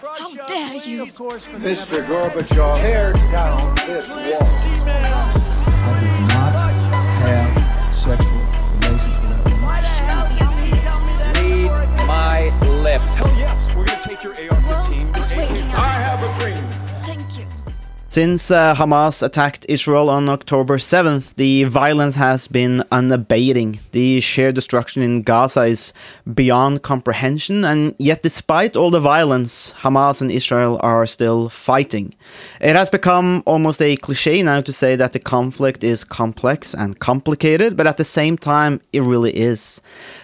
How dare you? Mr. Gorbachev, tear down this wall. I did not have sexual relations with that woman. Read my lips. Hell yes, we're gonna take your AR-15. It's waiting I have a dream. Since uh, Hamas attacked Israel on October 7th, the violence has been unabating. The sheer destruction in Gaza is beyond comprehension, and yet, despite all the violence, Hamas and Israel are still fighting. It has become almost a cliche now to say that the conflict is complex and complicated, but at the same time, it really is.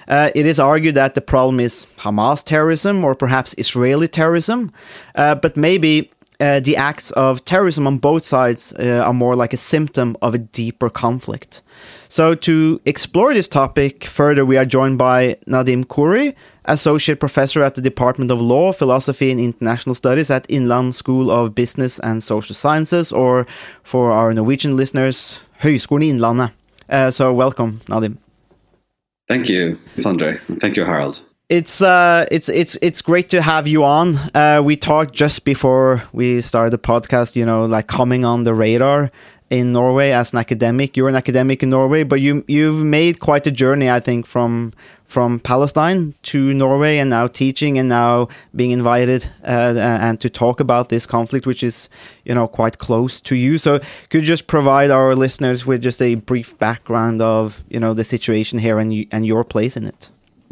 Uh, it is argued that the problem is Hamas terrorism or perhaps Israeli terrorism, uh, but maybe uh, the acts of terrorism on both sides uh, are more like a symptom of a deeper conflict. So, to explore this topic further, we are joined by Nadim Khoury, Associate Professor at the Department of Law, Philosophy and International Studies at Inland School of Business and Social Sciences, or for our Norwegian listeners, Høgskolen i Innlandet. Uh, so, welcome, Nadim. Thank you, Sondre. Thank you, Harald. It's uh, it's it's it's great to have you on. Uh, we talked just before we started the podcast. You know, like coming on the radar in Norway as an academic. You're an academic in Norway, but you you've made quite a journey, I think, from from Palestine to Norway, and now teaching, and now being invited uh, and to talk about this conflict, which is you know quite close to you. So, could you just provide our listeners with just a brief background of you know the situation here and you, and your place in it?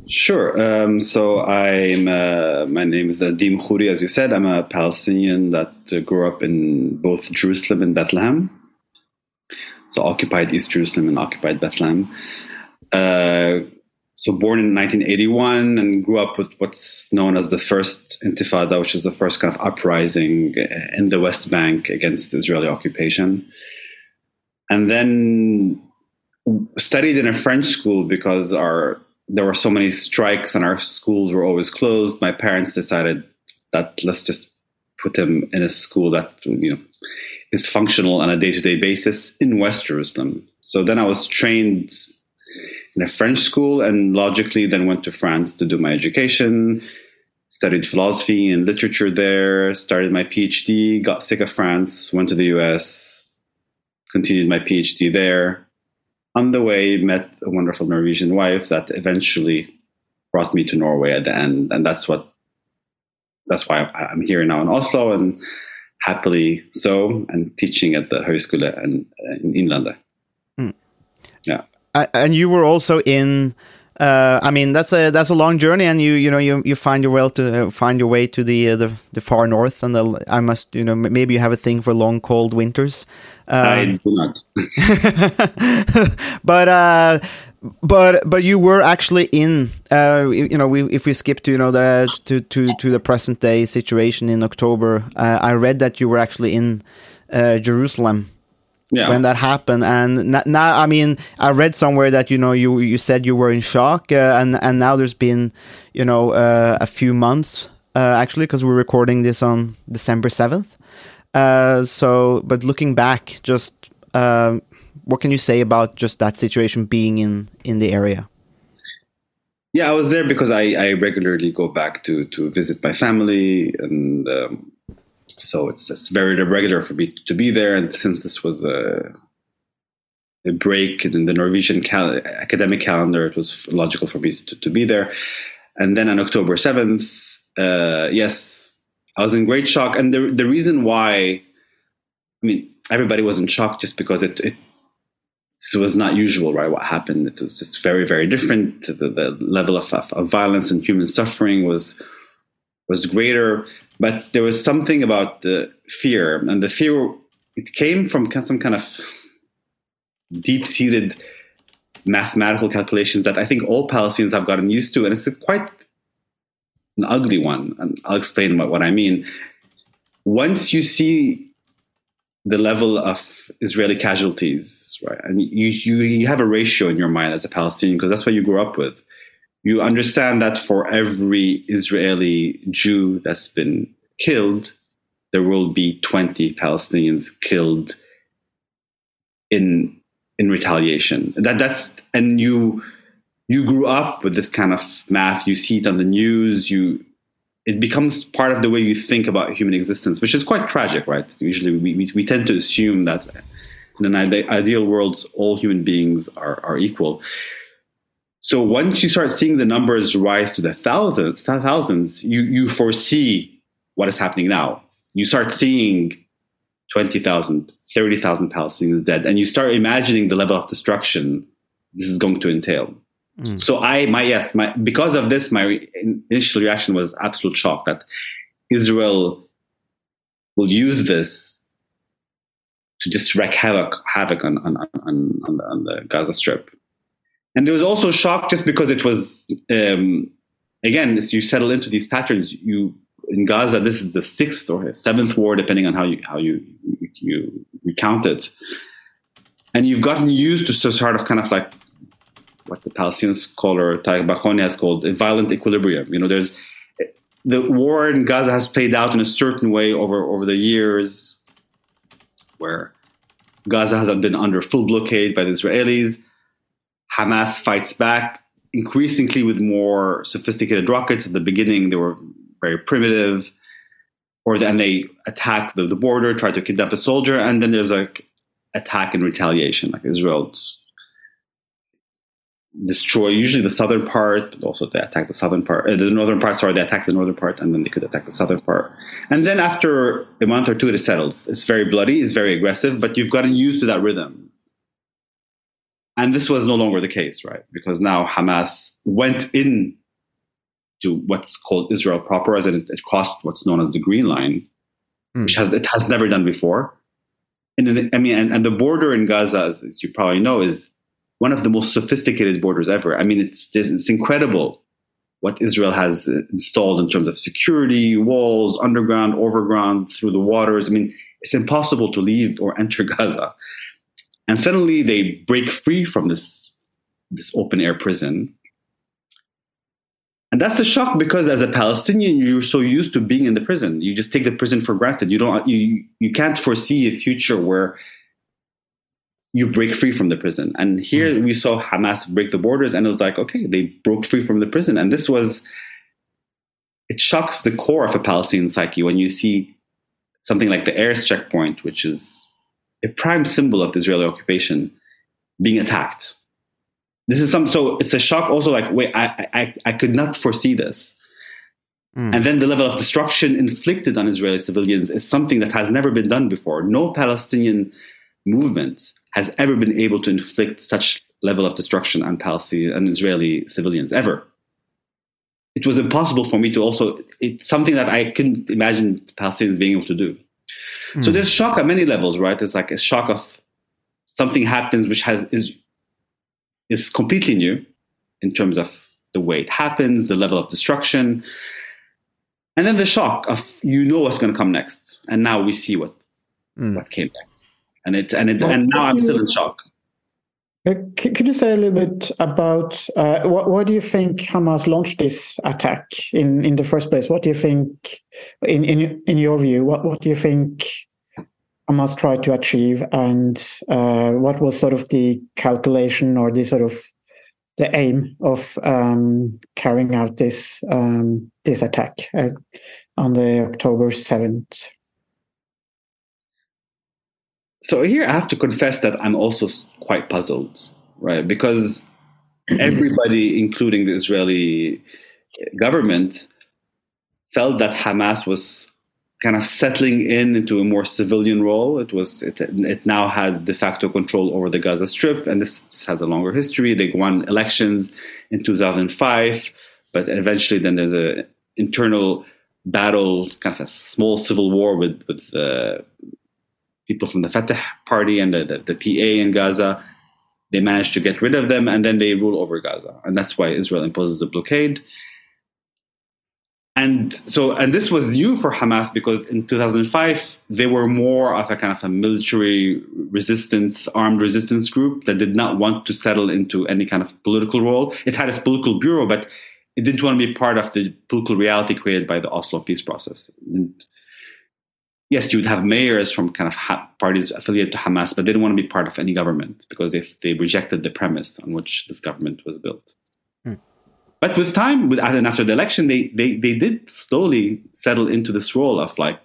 Sure. Um, so I'm. Uh, my name is Nadim Khoury, as you said. I'm a Palestinian that uh, grew up in both Jerusalem and Bethlehem. So occupied East Jerusalem and occupied Bethlehem. Uh, so born in 1981 and grew up with what's known as the first Intifada, which is the first kind of uprising in the West Bank against Israeli occupation. And then studied in a French school because our there were so many strikes and our schools were always closed. My parents decided that let's just put him in a school that you know is functional on a day-to-day basis in West Jerusalem. So then I was trained in a French school and logically then went to France to do my education, studied philosophy and literature there, started my PhD, got sick of France, went to the US, continued my PhD there. On the way, met a wonderful Norwegian wife that eventually brought me to Norway at the end, and that's what that's why I'm here now in Oslo and happily so, and teaching at the Høgskole and in Innlandet. Mm. Yeah. Uh, and you were also in. Uh, I mean, that's a that's a long journey, and you you know you you find your way to uh, find your way to the uh, the, the far north, and the I must you know maybe you have a thing for long cold winters. I Um, do not. but uh, but but you were actually in uh, you you know we, if we skip to you know the to to to the present day situation in October, uh, I read that you were actually in uh, Jerusalem yeah. when that happened. And n- now i mean i read somewhere that you know you you said you were in shock uh, and and now there's been you know uh, a few months uh, actually because we're recording this on december 7th uh, so but looking back just um, what can you say about just that situation being in in the area? Yeah, I was there because I, I regularly go back to, to visit my family, and um, so it's, it's very irregular for me to be there. And since this was a, a break in the Norwegian cal- academic calendar, it was logical for me to, to be there. And then on October 7th, uh, yes, I was in great shock. And the, the reason why, I mean, everybody was in shock just because it, it was not usual, right? What happened? It was just very, very different. The, the level of, of violence and human suffering was was greater, but there was something about the fear, and the fear it came from some kind of deep-seated mathematical calculations that I think all Palestinians have gotten used to, and it's a quite an ugly one. And I'll explain what, what I mean. Once you see the level of Israeli casualties, right? And you, you, you have a ratio in your mind as a Palestinian because that's what you grew up with. You understand that for every Israeli Jew that's been killed, there will be 20 Palestinians killed in in retaliation. That that's and you you grew up with this kind of math. You see it on the news. You it becomes part of the way you think about human existence, which is quite tragic, right? Usually, we, we, we tend to assume that in an ideal world, all human beings are, are equal. So once you start seeing the numbers rise to the thousands, thousands, you, you foresee what is happening now. You start seeing 20,000, 30,000 Palestinians dead, and you start imagining the level of destruction this is going to entail. So I, my yes, my because of this, my re- initial reaction was absolute shock that Israel will use this to just wreak havoc, havoc on on, on, on, the, on the Gaza Strip. And there was also shock just because it was um, again, as you settle into these patterns, you in Gaza, this is the sixth or seventh war, depending on how you how you you, you count it. And you've gotten used to sort of kind of like what the Palestinian scholar Tareq Baconi has called a violent equilibrium. You know, there's the war in Gaza has played out in a certain way over over the years, where Gaza has been under full blockade by the Israelis. Hamas fights back increasingly with more sophisticated rockets. At the beginning, they were very primitive, or then they attack the, the border, try to kidnap a soldier, and then there's a attack in retaliation, like Israel destroy usually the southern part, but also they attack the southern part, uh, the northern part. Sorry, they attack the northern part, and then they could attack the southern part. And then after a month or two, it settles. It's very bloody, it's very aggressive, but you've gotten used to that rhythm. And this was no longer the case, right? Because now Hamas went in to what's called Israel proper, as it, it crossed what's known as the Green Line, Hmm. which has it has never done before. And then, I mean, and, and the border in Gaza, as, as you probably know, is one of the most sophisticated borders ever. I mean, it's it's incredible what Israel has installed in terms of security, walls, underground, overground, through the waters. I mean, it's impossible to leave or enter Gaza. And suddenly they break free from this this open air prison. And that's a shock because as a Palestinian, you're so used to being in the prison. You just take the prison for granted. You don't you you can't foresee a future where you break free from the prison. And here mm. we saw Hamas break the borders, and it was like, okay, they broke free from the prison. And this was, it shocks the core of a Palestinian psyche when you see something like the Erez checkpoint, which is a prime symbol of the Israeli occupation, being attacked. This is some, so it's a shock also like, wait, I, I, I could not foresee this. Mm. And then the level of destruction inflicted on Israeli civilians is something that has never been done before. No Palestinian movement has ever been able to inflict such level of destruction on Palestinian and Israeli civilians ever. It was impossible for me to also. It's something that I couldn't imagine Palestinians being able to do. So there's shock at many levels, right? It's like a shock of something happens which has is is completely new in terms of the way it happens, the level of destruction, and then the shock of you know what's going to come next, and now we see what Mm. what came next, and it and it Well, and now I'm still in shock. Uh, Could you say a little bit about uh, wh- why do you think Hamas launched this attack in, in the first place? What do you think, in, in in your view, what, what do you think Hamas try to achieve, and uh, what was sort of the calculation or the sort of the aim of um, carrying out this um, this attack uh, on the October seventh? So here I have to confess that I'm also quite puzzled, right? Because everybody, including the Israeli government, felt that Hamas was kind of settling in into a more civilian role. It was it, it now had de facto control over the Gaza Strip, and this, this has a longer history. They won elections in 2005, but eventually then there's a internal battle, kind of a small civil war with with uh, people from the Fatah party and the, the, the PA in Gaza. They managed to get rid of them, and then they rule over Gaza, and that's why Israel imposes a blockade. And so, and this was new for Hamas because in 2005 they were more of a kind of a military resistance, armed resistance group that did not want to settle into any kind of political role. It had its political bureau, but it didn't want to be part of the political reality created by the Oslo peace process. And yes, you would have mayors from kind of parties affiliated to Hamas, but they didn't want to be part of any government because they, they rejected the premise on which this government was built. But with time, with and after the election, they they they did slowly settle into this role of like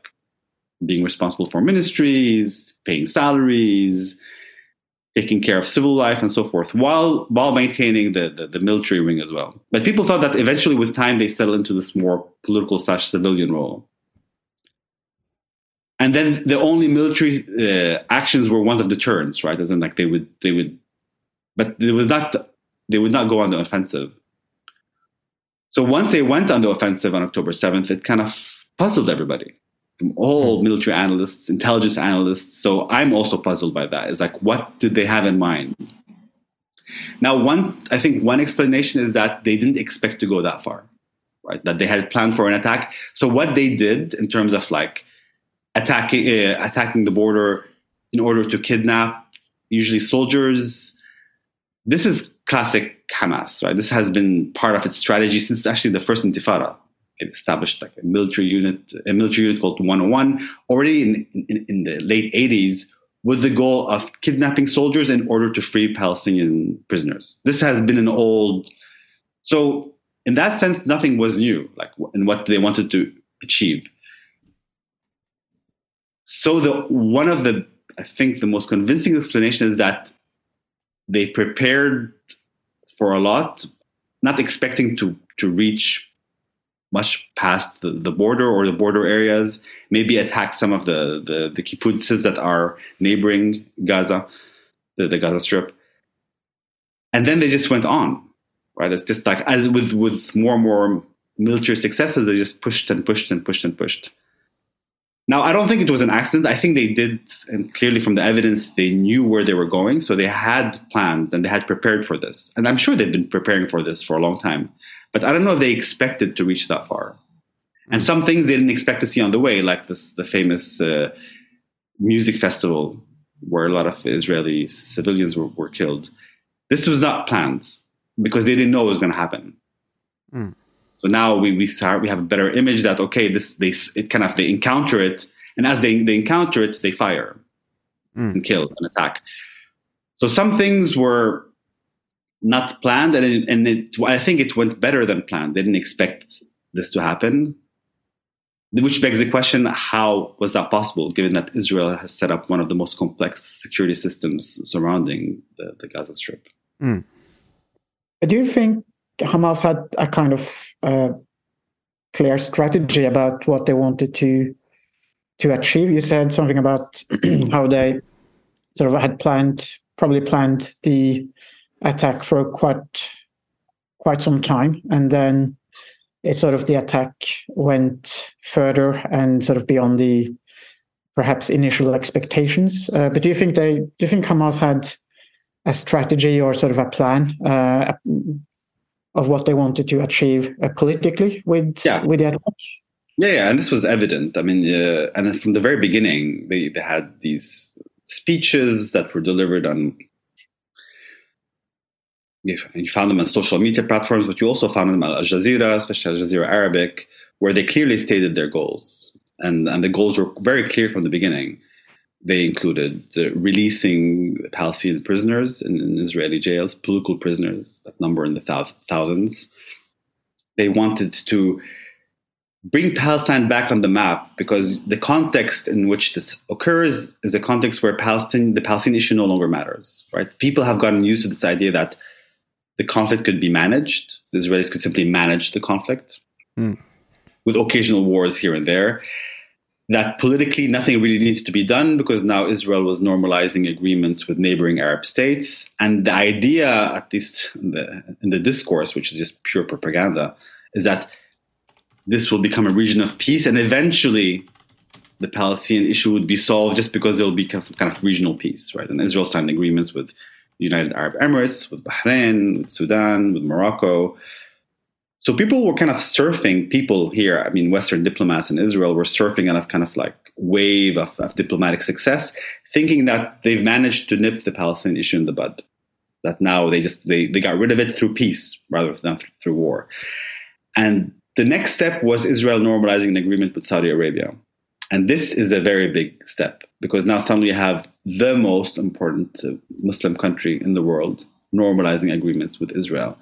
being responsible for ministries, paying salaries, taking care of civil life and so forth, while while maintaining the, the, the military wing as well. But people thought that eventually, with time, they settle into this more political slash civilian role. And then the only military uh, actions were ones of deterrence, right? As in, like they would they would, but it was not they would not go on the offensive. So once they went on the offensive on October seventh, it kind of puzzled everybody all military analysts, intelligence analysts. So I'm also puzzled by that. It's like, what did they have in mind? Now, one, I think one explanation is that they didn't expect to go that far, right? That they had planned for an attack. So what they did in terms of like attacking, uh, attacking the border in order to kidnap usually soldiers, this is classic Hamas, right? This has been part of its strategy since actually the first Intifada It established like a military unit, a military unit called 101, already in, in, in, the late 80s, with the goal of kidnapping soldiers in order to free Palestinian prisoners. This has been an old, so in that sense, nothing was new, like in what they wanted to achieve. So the one of the, I think, the most convincing explanation is that they prepared for a lot, not expecting to to reach much past the, the border or the border areas, maybe attack some of the, the, the kibbutzes that are neighboring Gaza, the, the Gaza Strip. And then they just went on, right? It's just like, as with, with more and more military successes, they just pushed and pushed and pushed and pushed. Now, I don't think it was an accident. I think they did, and clearly from the evidence, they knew where they were going. So they had plans and they had prepared for this. And I'm sure they've been preparing for this for a long time. But I don't know if they expected to reach that far. And some things they didn't expect to see on the way, like this, the famous uh, music festival where a lot of Israeli civilians were, were, killed. This was not planned because they didn't know it was going to happen. Mm. So now we we start we have a better image that okay this they it kind of they encounter it and as they they encounter it they fire mm. and kill and attack. So some things were not planned, and it, and it, I think it went better than planned. They didn't expect this to happen, which begs the question: How was that possible, given that Israel has set up one of the most complex security systems surrounding the, the Gaza Strip? Mm. Do you think Hamas had a kind of uh, clear strategy about what they wanted to to achieve? You said something about how they sort of had planned, probably planned the attack for quite quite some time, and then it sort of the attack went further and sort of beyond the perhaps initial expectations. Uh, but do you think they do you think Hamas had a strategy or sort of a plan uh, of what they wanted to achieve uh, politically with yeah. with the attack? Yeah, yeah, and this was evident. I mean, uh, and from the very beginning, they, they had these speeches that were delivered on you found them on social media platforms, but you also found them on Al Jazeera, especially Al Jazeera Arabic, where they clearly stated their goals. And, and the goals were very clear from the beginning. They included uh, releasing Palestinian prisoners in, in, Israeli jails, political prisoners that number in the thou- thousands. They wanted to bring Palestine back on the map because the context in which this occurs is a context where Palestine, the Palestinian issue no longer matters. Right? People have gotten used to this idea that the conflict could be managed. The Israelis could simply manage the conflict mm. with occasional wars here and there. That politically nothing really needed to be done because now Israel was normalizing agreements with neighboring Arab states. And the idea, at least in the, in the discourse, which is just pure propaganda, is that this will become a region of peace and eventually the Palestinian issue would be solved just because there will be some kind of regional peace, right? And Israel signed agreements with the United Arab Emirates, with Bahrain, with Sudan, with Morocco. So people were kind of surfing, people here, I mean, Western diplomats in Israel were surfing on a kind of like wave of, of diplomatic success, thinking that they've managed to nip the Palestinian issue in the bud. That now they just they, they got rid of it through peace rather than through war. And the next step was Israel normalizing an agreement with Saudi Arabia. And this is a very big step because now suddenly you have the most important uh, Muslim country in the world normalizing agreements with Israel.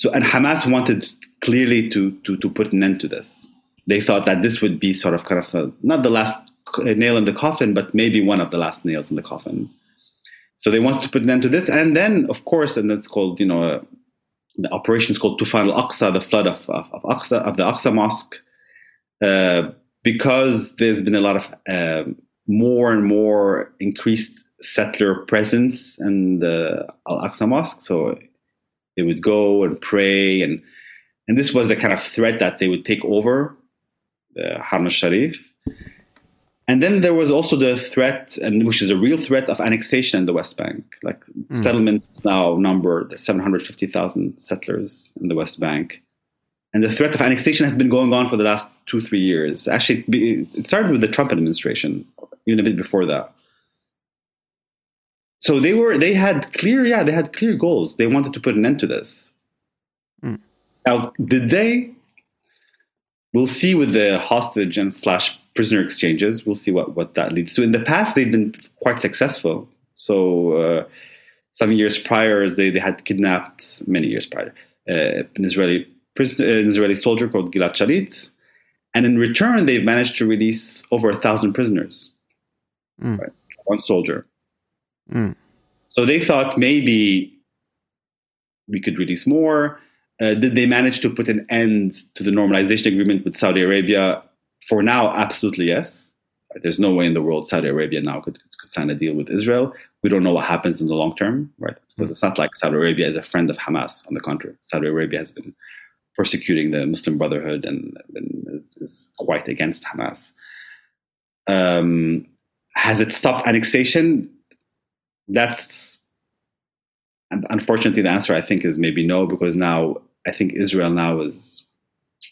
So and Hamas wanted clearly to to to put an end to this. They thought that this would be sort of kind of a, not the last nail in the coffin, but maybe one of the last nails in the coffin. So they wanted to put an end to this, and then of course, and that's called you know uh, the operation is called Tufan al-Aqsa, the flood of of, of Aqsa of the Aqsa mosque, uh, because there's been a lot of um, more and more increased settler presence in the Al Aqsa Mosque. So they would go and pray, and and this was the kind of threat that they would take over the Haram al Sharif. And then there was also the threat, and which is a real threat of annexation in the West Bank. Like Mm. settlements now number 750,000 settlers in the West Bank. And the threat of annexation has been going on for the last two, three years. Actually, it started with the Trump administration, even a bit before that. So they were, they had clear, yeah, they had clear goals. They wanted to put an end to this. Mm. Now, did they? We'll see with the hostage and slash prisoner exchanges. We'll see what, what that leads to. In the past, they've been quite successful. So uh, some years prior, they, they had kidnapped many years prior uh, an Israeli prisoner, an Israeli soldier called Gilad Shalit, and in return, they've managed to release over a thousand prisoners. Mm. Right? One soldier. Mm. So they thought maybe we could release more. Uh, did they manage to put an end to the normalization agreement with Saudi Arabia? For now, absolutely yes. There's no way in the world Saudi Arabia now could, could sign a deal with Israel. We don't know what happens in the long term, right? Because it's not like Saudi Arabia is a friend of Hamas. On the contrary, Saudi Arabia has been persecuting the Muslim Brotherhood and, and is, is quite against Hamas. Um, has it stopped annexation? That's unfortunately the answer. I think is maybe no, because now I think Israel now is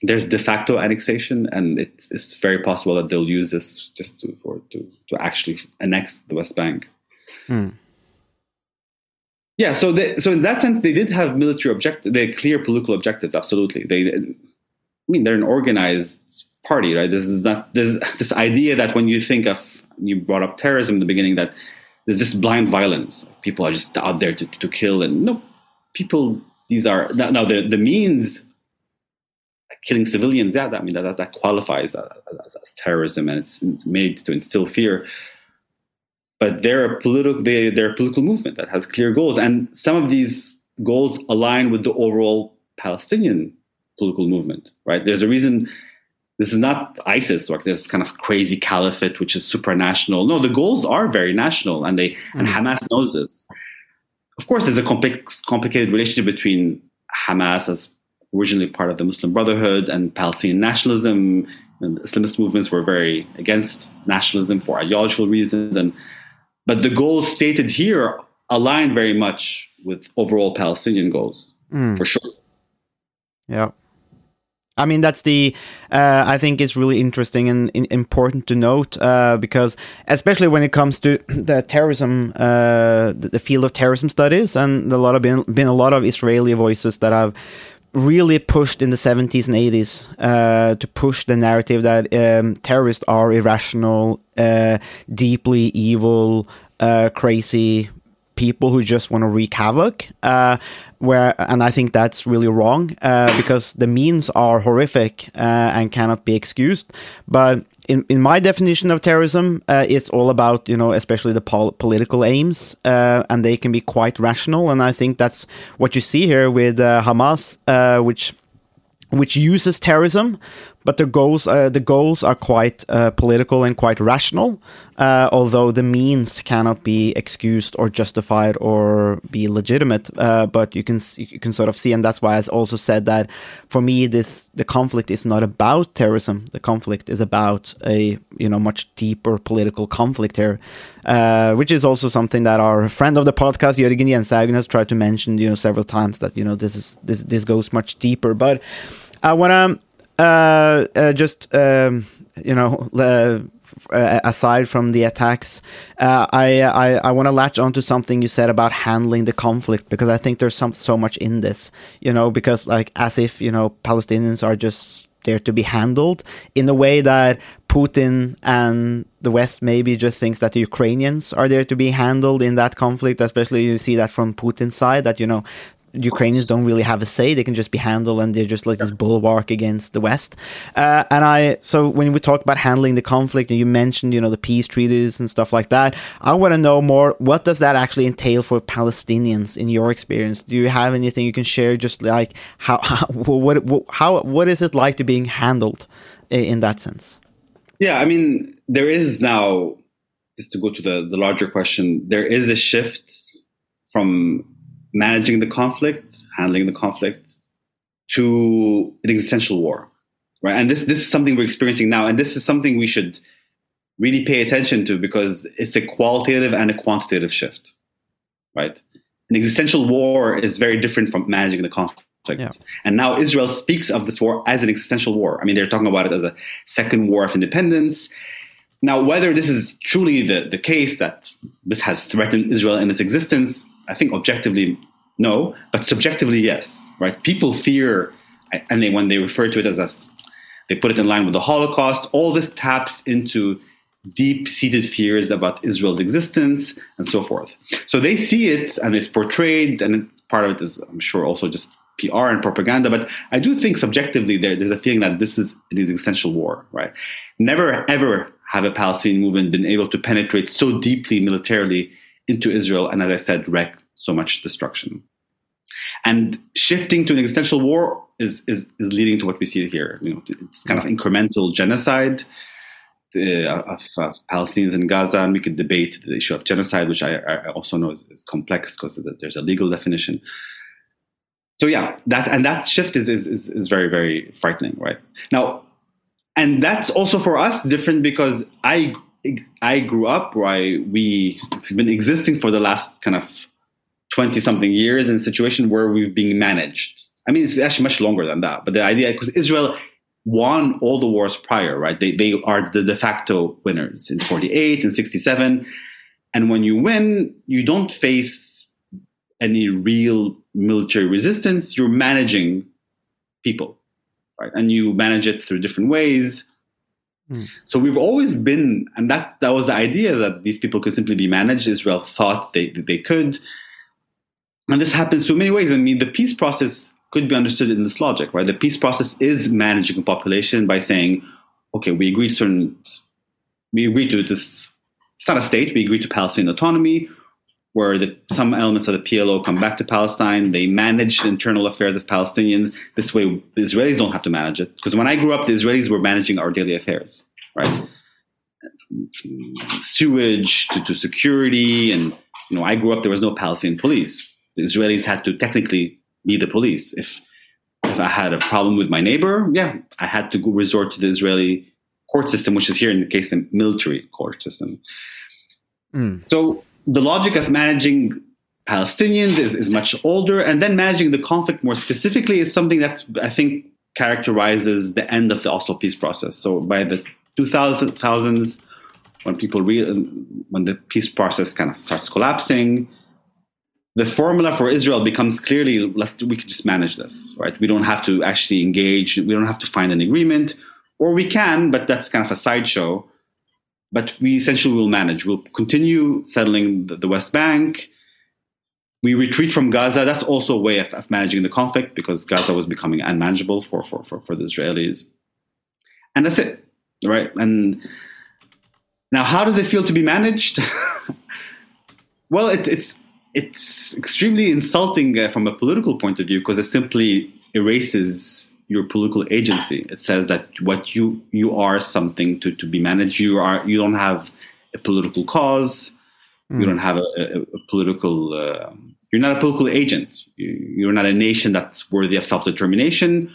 there's de facto annexation, and it's, it's very possible that they'll use this just to for, to to actually annex the West Bank. Hmm. Yeah, so they, so in that sense, they did have military objectives. They clear political objectives. Absolutely, they. I mean, they're an organized party, right? This is not there's this idea that when you think of you brought up terrorism in the beginning that there's just blind violence. People are just out there to, to kill, and no, people. These are now now the the means like killing civilians. Yeah, that I mean that that, qualifies as, as, as terrorism, and it's, it's made to instill fear but they're a political they, they're a political movement that has clear goals and some of these goals align with the overall palestinian political movement right there's a reason this is not isis like this kind of crazy caliphate which is supranational no the goals are very national and they and hamas knows this of course there's a complex complicated relationship between hamas as originally part of the muslim brotherhood and palestinian nationalism and islamist movements were very against nationalism for ideological reasons and but the goals stated here align very much with overall Palestinian goals, Mm. for sure. Yeah. I mean, that's the, uh, I think it's really interesting and important to note uh, because, especially when it comes to the terrorism, uh, the, the field of terrorism studies, and a lot of been, been a lot of Israeli voices that have really pushed in the 70s and 80s uh, to push the narrative that um, terrorists are irrational, uh, deeply evil, uh, crazy people who just want to wreak havoc. Uh, where and I think that's really wrong uh, because the means are horrific uh, and cannot be excused. But in, in my definition of terrorism, uh, it's all about you know especially the pol- political aims, uh, and they can be quite rational. And I think that's what you see here with uh, Hamas, uh, which which uses terrorism, but the goals uh, the goals are quite uh, political and quite rational, uh, although the means cannot be excused or justified or be legitimate. Uh, but you can you can sort of see, and that's why I also said that for me, this the conflict is not about terrorism. The conflict is about a you know much deeper political conflict here, uh, which is also something that our friend of the podcast Jørgen Jensehaugen has tried to mention you know several times that you know this is this this goes much deeper, but. I want to uh, uh, just um, you know uh, uh, aside from the attacks, uh, I I, I want to latch onto something you said about handling the conflict because I think there's some so much in this, you know, because like as if you know Palestinians are just there to be handled in a way that Putin and the West maybe just thinks that the Ukrainians are there to be handled in that conflict, especially you see that from Putin's side that you know Ukrainians don't really have a say; they can just be handled, and they're just like this bulwark against the West. Uh, and I, so when we talk about handling the conflict, and you mentioned, you know, the peace treaties and stuff like that, I want to know more. What does that actually entail for Palestinians in your experience? Do you have anything you can share? Just like how, how what, what how what is it like to being handled in that sense? Yeah, I mean, there is now just to go to the, the larger question, there is a shift from managing the conflict, handling the conflict, to an existential war, right? And this this is something we're experiencing now, and this is something we should really pay attention to because it's a qualitative and a quantitative shift, right? An existential war is very different from managing the conflict. Yeah. And now Israel speaks of this war as an existential war. I mean, they're talking about it as a second war of independence. Now, whether this is truly the, the case that this has threatened Israel in its existence, I think objectively, no, but subjectively, yes, right? People fear, and they, when they refer to it as a, they put it in line with the Holocaust, all this taps into deep seated fears about Israel's existence and so forth. So they see it and it's portrayed, and part of it is, I'm sure, also just PR and propaganda. But I do think subjectively there, there's a feeling that this is an existential war, right? Never ever have a Palestinian movement been able to penetrate so deeply militarily into Israel and, as I said, wreak so much destruction. And shifting to an existential war is, is, is leading to what we see here. You know, it's kind of incremental genocide uh, of, of, Palestinians in Gaza, and we could debate the issue of genocide, which I, I also know is, is complex because there's a legal definition. So yeah, that and that shift is, is is is very very frightening, right? Now, and that's also for us different because I I grew up where we have been existing for the last kind of twenty something years in a situation where we've been managed. I mean, it's actually much longer than that. But the idea because Israel won all the wars prior, right? They they are the de facto winners in forty eight and sixty seven, and when you win, you don't face any real military resistance. You're managing people right? And you manage it through different ways. Mm. So we've always been, and that that was the idea that these people could simply be managed. Israel thought they they could, and this happens through many ways. I mean, the peace process could be understood in this logic, right? The peace process is managing a population by saying, okay, we agree certain, we agree to this. It's not a state. We agree to Palestinian autonomy where the, some elements of the PLO come back to Palestine. They manage the internal affairs of Palestinians. This way, the Israelis don't have to manage it. Because when I grew up, the Israelis were managing our daily affairs, right? Sewage to, to security, and you know, I grew up. There was no Palestinian police. The Israelis had to technically be the police. If if I had a problem with my neighbor, yeah, I had to go resort to the Israeli court system, which is here in the case the military court system. Mm. So the logic of managing Palestinians is, is much older, and then managing the conflict more specifically is something that I think characterizes the end of the Oslo peace process. So by the 2000s, when people re- when the peace process kind of starts collapsing, the formula for Israel becomes clearly we can just manage this, right? We don't have to actually engage. We don't have to find an agreement, or we can, but that's kind of a sideshow but we essentially will manage. We'll continue settling the, the, West Bank. We retreat from Gaza. That's also a way of, of, managing the conflict because Gaza was becoming unmanageable for, for, for, for the Israelis. And that's it, right? And now, how does it feel to be managed? well, it, it's it's extremely insulting uh, from a political point of view because it simply erases your political agency. It says that what you you are something to, to be managed. You are you don't have a political cause. Mm. You don't have a, a, a political. Uh, you're not a political agent. You, are not a nation that's worthy of self determination.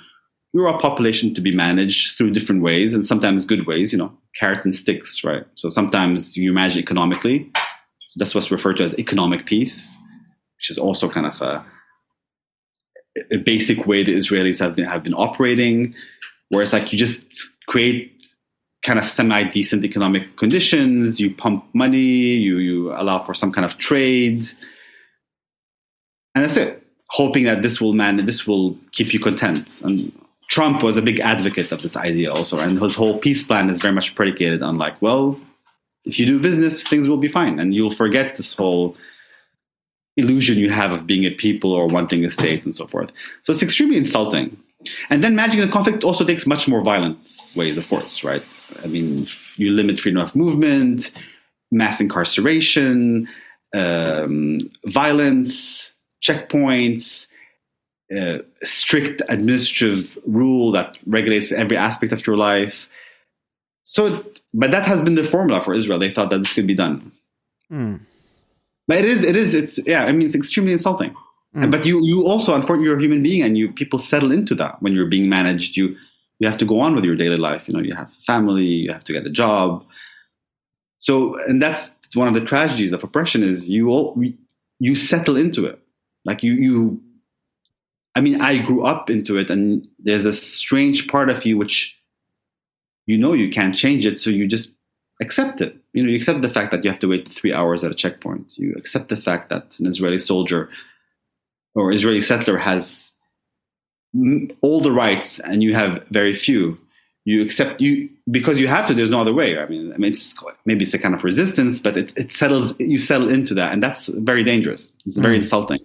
You're a population to be managed through different ways, and sometimes good ways. You know, carrot and sticks, right? So sometimes you manage economically. So that's what's referred to as economic peace, which is also kind of a a basic way the Israelis have been have been operating, where it's like you just create kind of semi decent economic conditions, you pump money, you you allow for some kind of trade, and that's it. Hoping that this will man this will keep you content. And Trump was a big advocate of this idea also, and his whole peace plan is very much predicated on like, well, if you do business, things will be fine, and you'll forget this whole illusion you have of being a people or wanting a state and so forth. So it's extremely insulting. And then managing the conflict also takes much more violent ways, of course, right? I mean, you limit freedom of movement, mass incarceration, um, violence, checkpoints, uh, strict administrative rule that regulates every aspect of your life. So, but that has been the formula for Israel. They thought that this could be done. Mm. But it is, it is, it's yeah. I mean, it's extremely insulting. Mm. But you, you also, unfortunately, you're a human being, and you people settle into that when you're being managed. You, you have to go on with your daily life. You know, you have family, you have to get a job. So, and that's one of the tragedies of oppression is you all you settle into it. Like you, you. I mean, I grew up into it, and there's a strange part of you which you know you can't change it, so you just accept it. You know, you accept the fact that you have to wait three hours at a checkpoint. You accept the fact that an Israeli soldier or Israeli settler has all the rights and you have very few. You accept you because you have to. There's no other way. I mean, I mean, it's, maybe it's a kind of resistance, but it, it settles. You settle into that, and that's very dangerous. It's very Mm. insulting.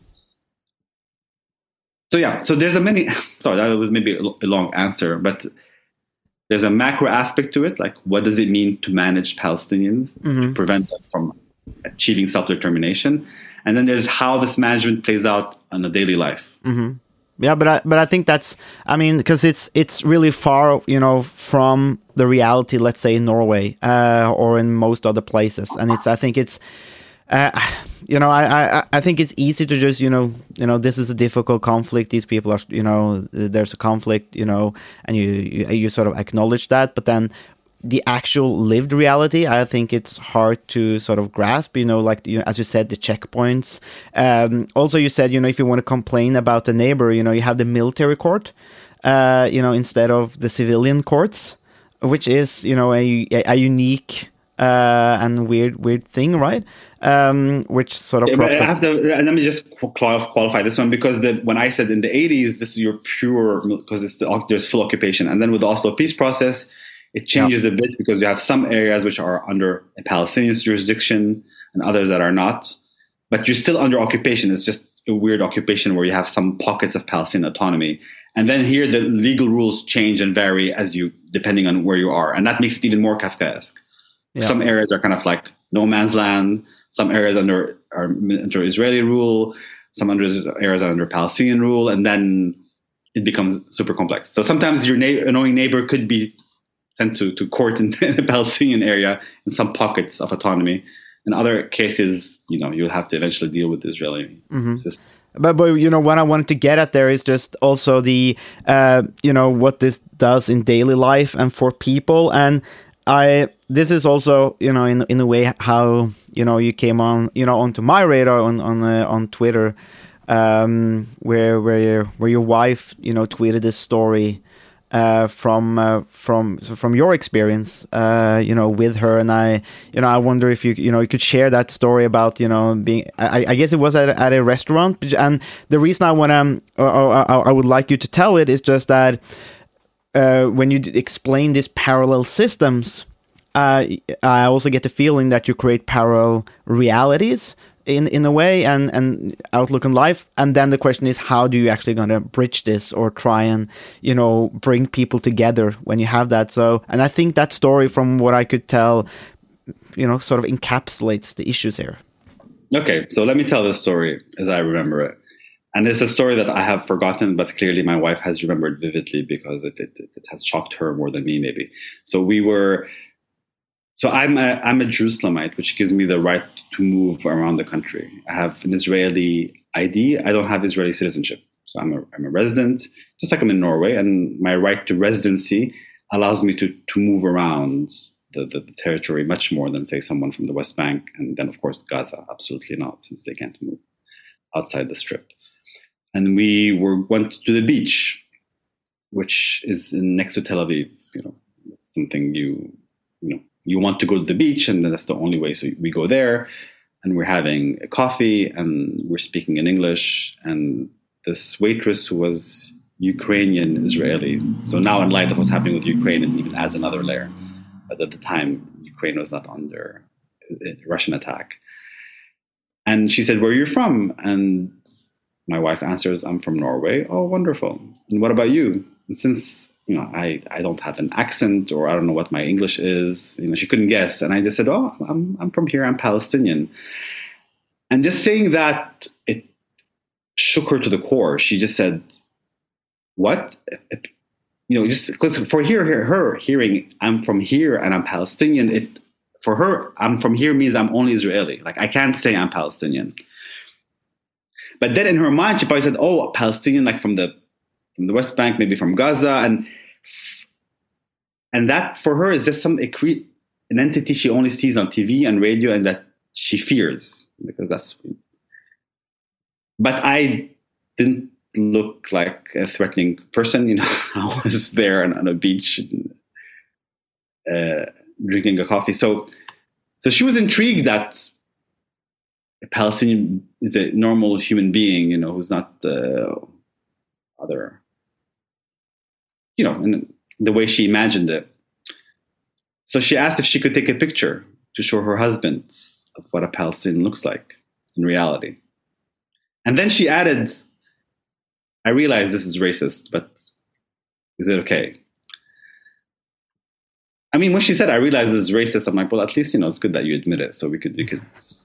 So yeah, so there's a many. Sorry, that was maybe a a long answer, but there's a macro aspect to it. Like, what does it mean to manage Palestinians, Mhm. to prevent them from achieving self-determination? And then there's how this management plays out on a daily life. hmm Yeah, but I but I think that's I mean because it's it's really far you know from the reality. Let's say in Norway uh, or in most other places, and it's I think it's. Uh, you know, I, I I think it's easy to just you know you know this is a difficult conflict. These people are you know there's a conflict you know, and you you, you sort of acknowledge that, but then the actual lived reality, I think it's hard to sort of grasp. You know, like you know, as you said, the checkpoints. Um, also, you said you know if you want to complain about the neighbor, you know, you have the military court, uh, you know, instead of the civilian courts, which is you know a a, a unique uh, and weird weird thing, right? Um, which sort of Yeah, I have to, let me just qualify this one because the, when I said in the 80s, this is your pure, because it's the, there's full occupation. And then with the Oslo peace process, it changes a bit because you have some areas which are under a Palestinian jurisdiction and others that are not. But you're still under occupation. It's just a weird occupation where you have some pockets of Palestinian autonomy. And then here, the legal rules change and vary as you, depending on where you are. And that makes it even more Kafkaesque. Yeah. Some areas are kind of like no man's land. Some areas under are under Israeli rule. Some under areas are under Palestinian rule, and then it becomes super complex. So sometimes your na- annoying neighbor could be sent to, to court in, in a Palestinian area in some pockets of autonomy. In other cases, you know, you'll have to eventually deal with the Israeli system. But, but you know what I wanted to get at there is just also the uh, you know what this does in daily life and for people and I this is also you know in in a way how you know you came on you know onto my radar on on uh, on Twitter um, where where your where your wife you know tweeted this story uh, from uh, from so from your experience, uh, you know, with her, and I, you know, I wonder if you, you know, you could share that story about, you know, being. I, I guess it was at, at a restaurant, and the reason I want to, I, I would like you to tell it is just that uh, when you explain these parallel systems, uh, I also get the feeling that you create parallel realities in in a way and and outlook on life. And then the question is how do you actually going to bridge this or try and you know bring people together when you have that? So and i think that story from what i could tell you know sort of encapsulates the issues here. Okay, so let me tell this story as I remember it. And it's a story that I have forgotten, but clearly my wife has remembered vividly because it, it, it has shocked her more than me, maybe. So we were, so I'm a, I'm a Jerusalemite, which gives me the right to move around the country. I have an Israeli ID. I don't have Israeli citizenship. So I'm a, I'm a resident, just like I'm in Norway. And my right to residency allows me to, to move around the, the, the territory much more than, say, someone from the West Bank. And then, of course, Gaza. Absolutely not, since they can't move outside the strip. And we were went to the beach, which is next to Tel Aviv. You know, something you you know you want to go to the beach, and that's the only way. So we go there, and we're having a coffee, and we're speaking in English. And this waitress who was Ukrainian Israeli. So now, in light of what's happening with Ukraine, it even adds another layer. But at the time, Ukraine was not under uh, Russian attack. And she said, Where are you from? And my wife answers, I'm from Norway. Oh, wonderful. And what about you? And since you know, I, I don't have an accent or I don't know what my English is, you know, she couldn't guess. And I just said, Oh, I'm I'm from here, I'm Palestinian. And just saying that it shook her to the core. She just said, What? You know, just because for here, her, her hearing, I'm from here and I'm Palestinian, it for her, I'm from here means I'm only Israeli. Like I can't say I'm Palestinian. But then in her mind, she probably said, "Oh, Palestinian, like from the from the West Bank, maybe from Gaza," and and that for her is just some an entity she only sees on TV and radio, and that she fears because that's. But I didn't look like a threatening person. You know, I was there on, on a beach, uh, drinking a coffee. So, so she was intrigued that a Palestinian is a normal human being, you know, who's not the other, you know, in the way she imagined it. So she asked if she could take a picture to show her husband of what a Palestinian looks like in reality. And then she added, I realize this is racist, but is it okay? I mean, when she said, "I realized this is racist," I'm like, "Well, at least you know it's good that you admit it." So we could, we could.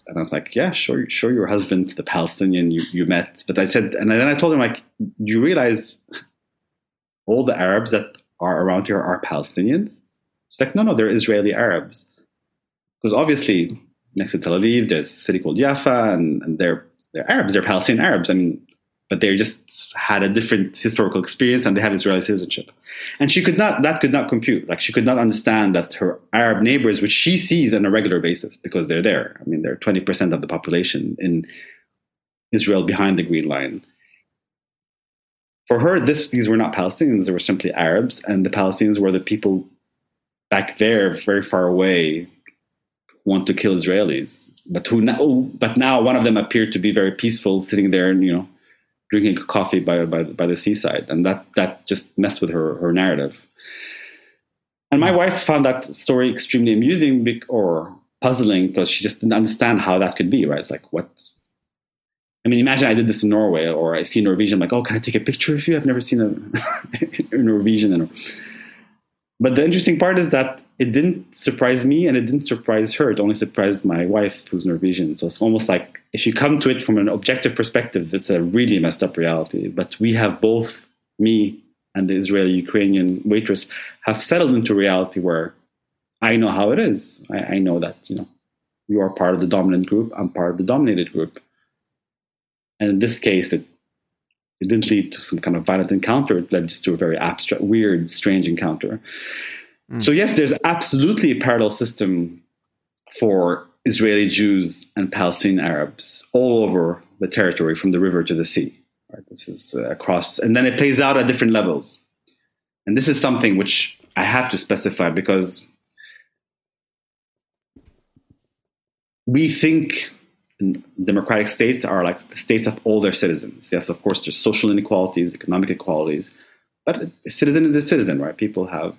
And I was like, "Yeah, sure, show your husband, the Palestinian you, you met." But I said, and then I told him, like, "Do you realize all the Arabs that are around here are Palestinians?" She's like, "No, no, they're Israeli Arabs." Because obviously, next to Tel Aviv, there's a city called Jaffa, and, and they're they're Arabs, they're Palestinian Arabs. I mean, but they just had a different historical experience and they have Israeli citizenship. And she could not, that could not compute. Like she could not understand that her Arab neighbors, which she sees on a regular basis because they're there. I mean, they're 20% of the population in Israel behind the Green Line. For her, this, these were not Palestinians, they were simply Arabs. And the Palestinians were the people back there, very far away, want to kill Israelis. But who now, but now one of them appeared to be very peaceful, sitting there and, you know, drinking coffee by, by, by the seaside. And that, that just messed with her, her narrative. And my wife found that story extremely amusing or puzzling because she just didn't understand how that could be, right? It's like, what? I mean, imagine I did this in Norway or I see Norwegian, I'm like, oh, can I take a picture of you? I've never seen a, a Norwegian. But the interesting part is that it didn't surprise me and it didn't surprise her. It only surprised my wife, who's Norwegian. So it's almost like if you come to it from an objective perspective, it's a really messed up reality. But we have both, me and the Israeli Ukrainian waitress, have settled into reality where I know how it is. I, I know that, you know, you are part of the dominant group, I'm part of the dominated group. And in this case, it, it didn't lead to some kind of violent encounter. It led just to a very abstract, weird, strange encounter. So, yes, there's absolutely a parallel system for Israeli Jews and Palestinian Arabs all over the territory from the river to the sea. Right? This is uh, across, and then it plays out at different levels. And this is something which I have to specify because we think democratic states are like states of all their citizens. Yes, of course, there's social inequalities, economic inequalities, but a citizen is a citizen, right? People have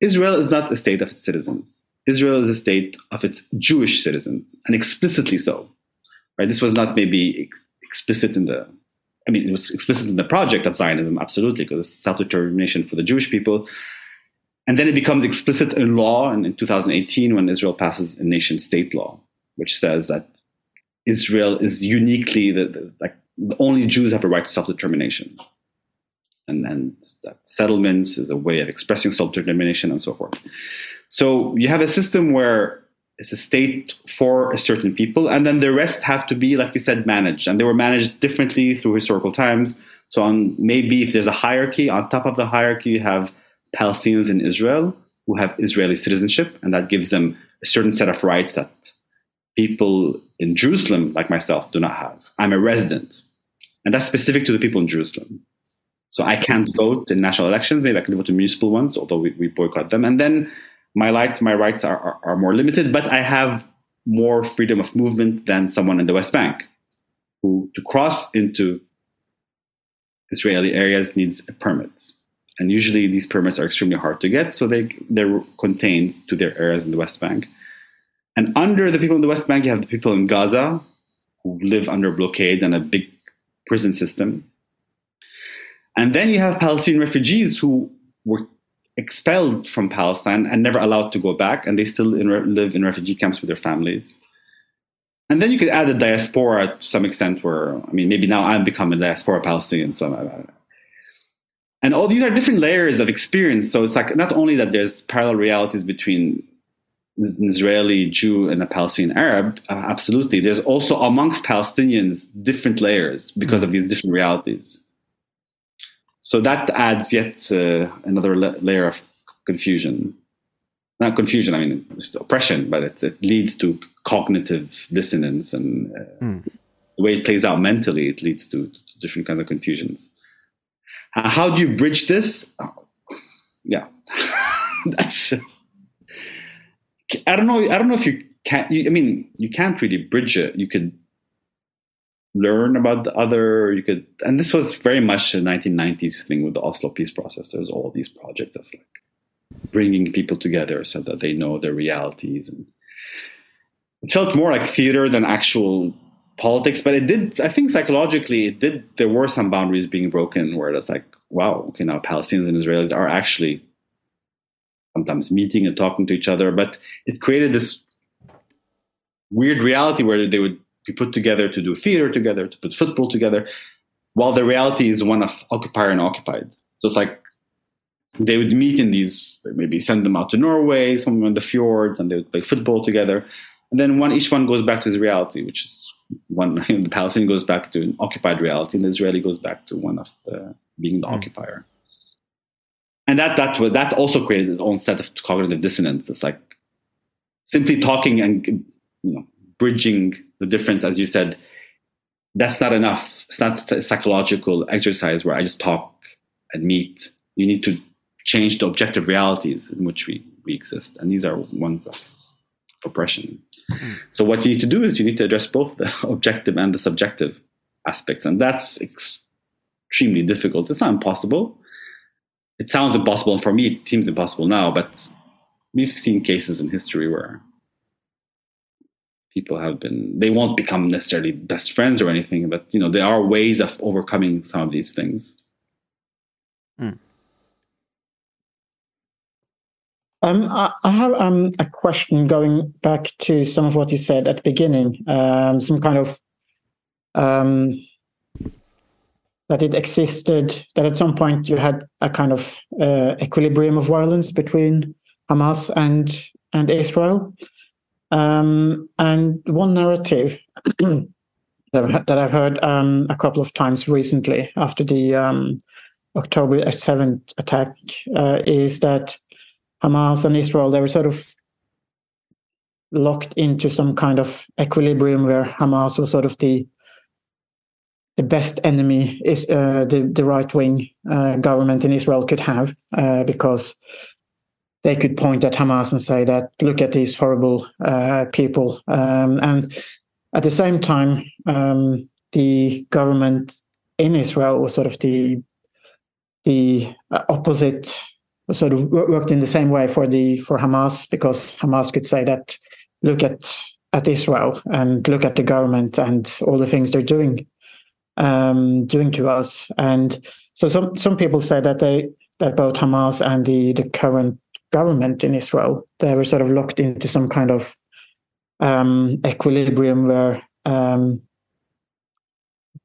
Israel is not a state of its citizens. Israel is a state of its Jewish citizens, and explicitly so. Right? This was not maybe explicit in the, I mean, it was explicit in the project of Zionism, absolutely, because it's self-determination for the Jewish people. And then it becomes explicit in law in, in 2018 when Israel passes a nation-state law, which says that Israel is uniquely the, the like only Jews have a right to self-determination and, and that settlements is a way of expressing self-determination and so forth. So you have a system where it's a state for a certain people, and then the rest have to be, like you said, managed, and they were managed differently through historical times. So on maybe if there's a hierarchy, on top of the hierarchy you have Palestinians in Israel who have Israeli citizenship, and that gives them a certain set of rights that people in Jerusalem, like myself, do not have. I'm a resident, and that's specific to the people in Jerusalem. So I can't vote in national elections. Maybe I can vote in municipal ones, although we, we boycott them. And then my right, my rights are, are, are, more limited, but I have more freedom of movement than someone in the West Bank, who to cross into Israeli areas needs a permit. And usually these permits are extremely hard to get, so they they're contained to their areas in the West Bank. And under the people in the West Bank, you have the people in Gaza, who live under blockade and a big prison system. And then you have Palestinian refugees who were expelled from Palestine and never allowed to go back, and they still in, live in refugee camps with their families. And then you could add the diaspora to some extent, where I mean, maybe now I'm becoming a diaspora Palestinian, so I, and all these are different layers of experience. So it's like not only that there's parallel realities between an Israeli Jew and a Palestinian Arab, uh, absolutely. There's also amongst Palestinians different layers because of these different realities. So that adds yet uh, another la- layer of confusion. Not confusion, I mean, it's oppression, but it, it leads to cognitive dissonance and uh, mm. the way it plays out mentally, it leads to, to different kinds of confusions. How do you bridge this? yeah, that's. I don't know. I don't know if you can. You, I mean, you can't really bridge it. You could learn about the other. You could, and this was very much a 1990s thing with the Oslo peace process. There's all these projects of like bringing people together so that they know their realities, and it felt more like theater than actual politics. But it did. I think psychologically, it did. There were some boundaries being broken where it's like, wow, okay, now Palestinians and Israelis are actually sometimes meeting and talking to each other. But it created this weird reality where they would be put together to do theater together, to put football together, while the reality is one of occupier and occupied. So it's like they would meet in these, maybe send them out to Norway, somewhere in the fjords, and they would play football together. And then one, each one goes back to his reality, which is one, the Palestinian goes back to an occupied reality, and the Israeli goes back to one of uh, being the mm. occupier and that that that also created its own set of cognitive dissonance. It's like simply talking and you know bridging the difference, as you said. That's not enough. It's not a psychological exercise where I just talk and meet. You need to change the objective realities in which we, we exist, and these are ones of oppression. Mm. So what you need to do is you need to address both the objective and the subjective aspects, and that's extremely difficult. It's not impossible, it sounds impossible, and for me, it seems impossible now. But we've seen cases in history where people have been they won't become necessarily best friends or anything, but you know there are ways of overcoming some of these things. Mm. Um, I, I have um, a question going back to some of what you said at the beginning. Um, some kind of um, that it existed, that at some point you had a kind of uh, equilibrium of violence between Hamas and and Israel. Um, and one narrative that, I've, heard um, a couple of times recently after the um, October 7th attack uh, is that Hamas and Israel, they were sort of locked into some kind of equilibrium where Hamas was sort of the the best enemy is uh, the the right wing uh, government in Israel could have, uh, because they could point at Hamas and say that look at these horrible uh, people, um, and at the same time, um, the government in Israel was sort of the the opposite, sort of worked in the same way for the for Hamas because Hamas could say that look at at Israel and look at the government and all the things they're doing um, doing to us. And so some some people say that they that both Hamas and the the current government in Israel they were sort of locked into some kind of um, equilibrium where um,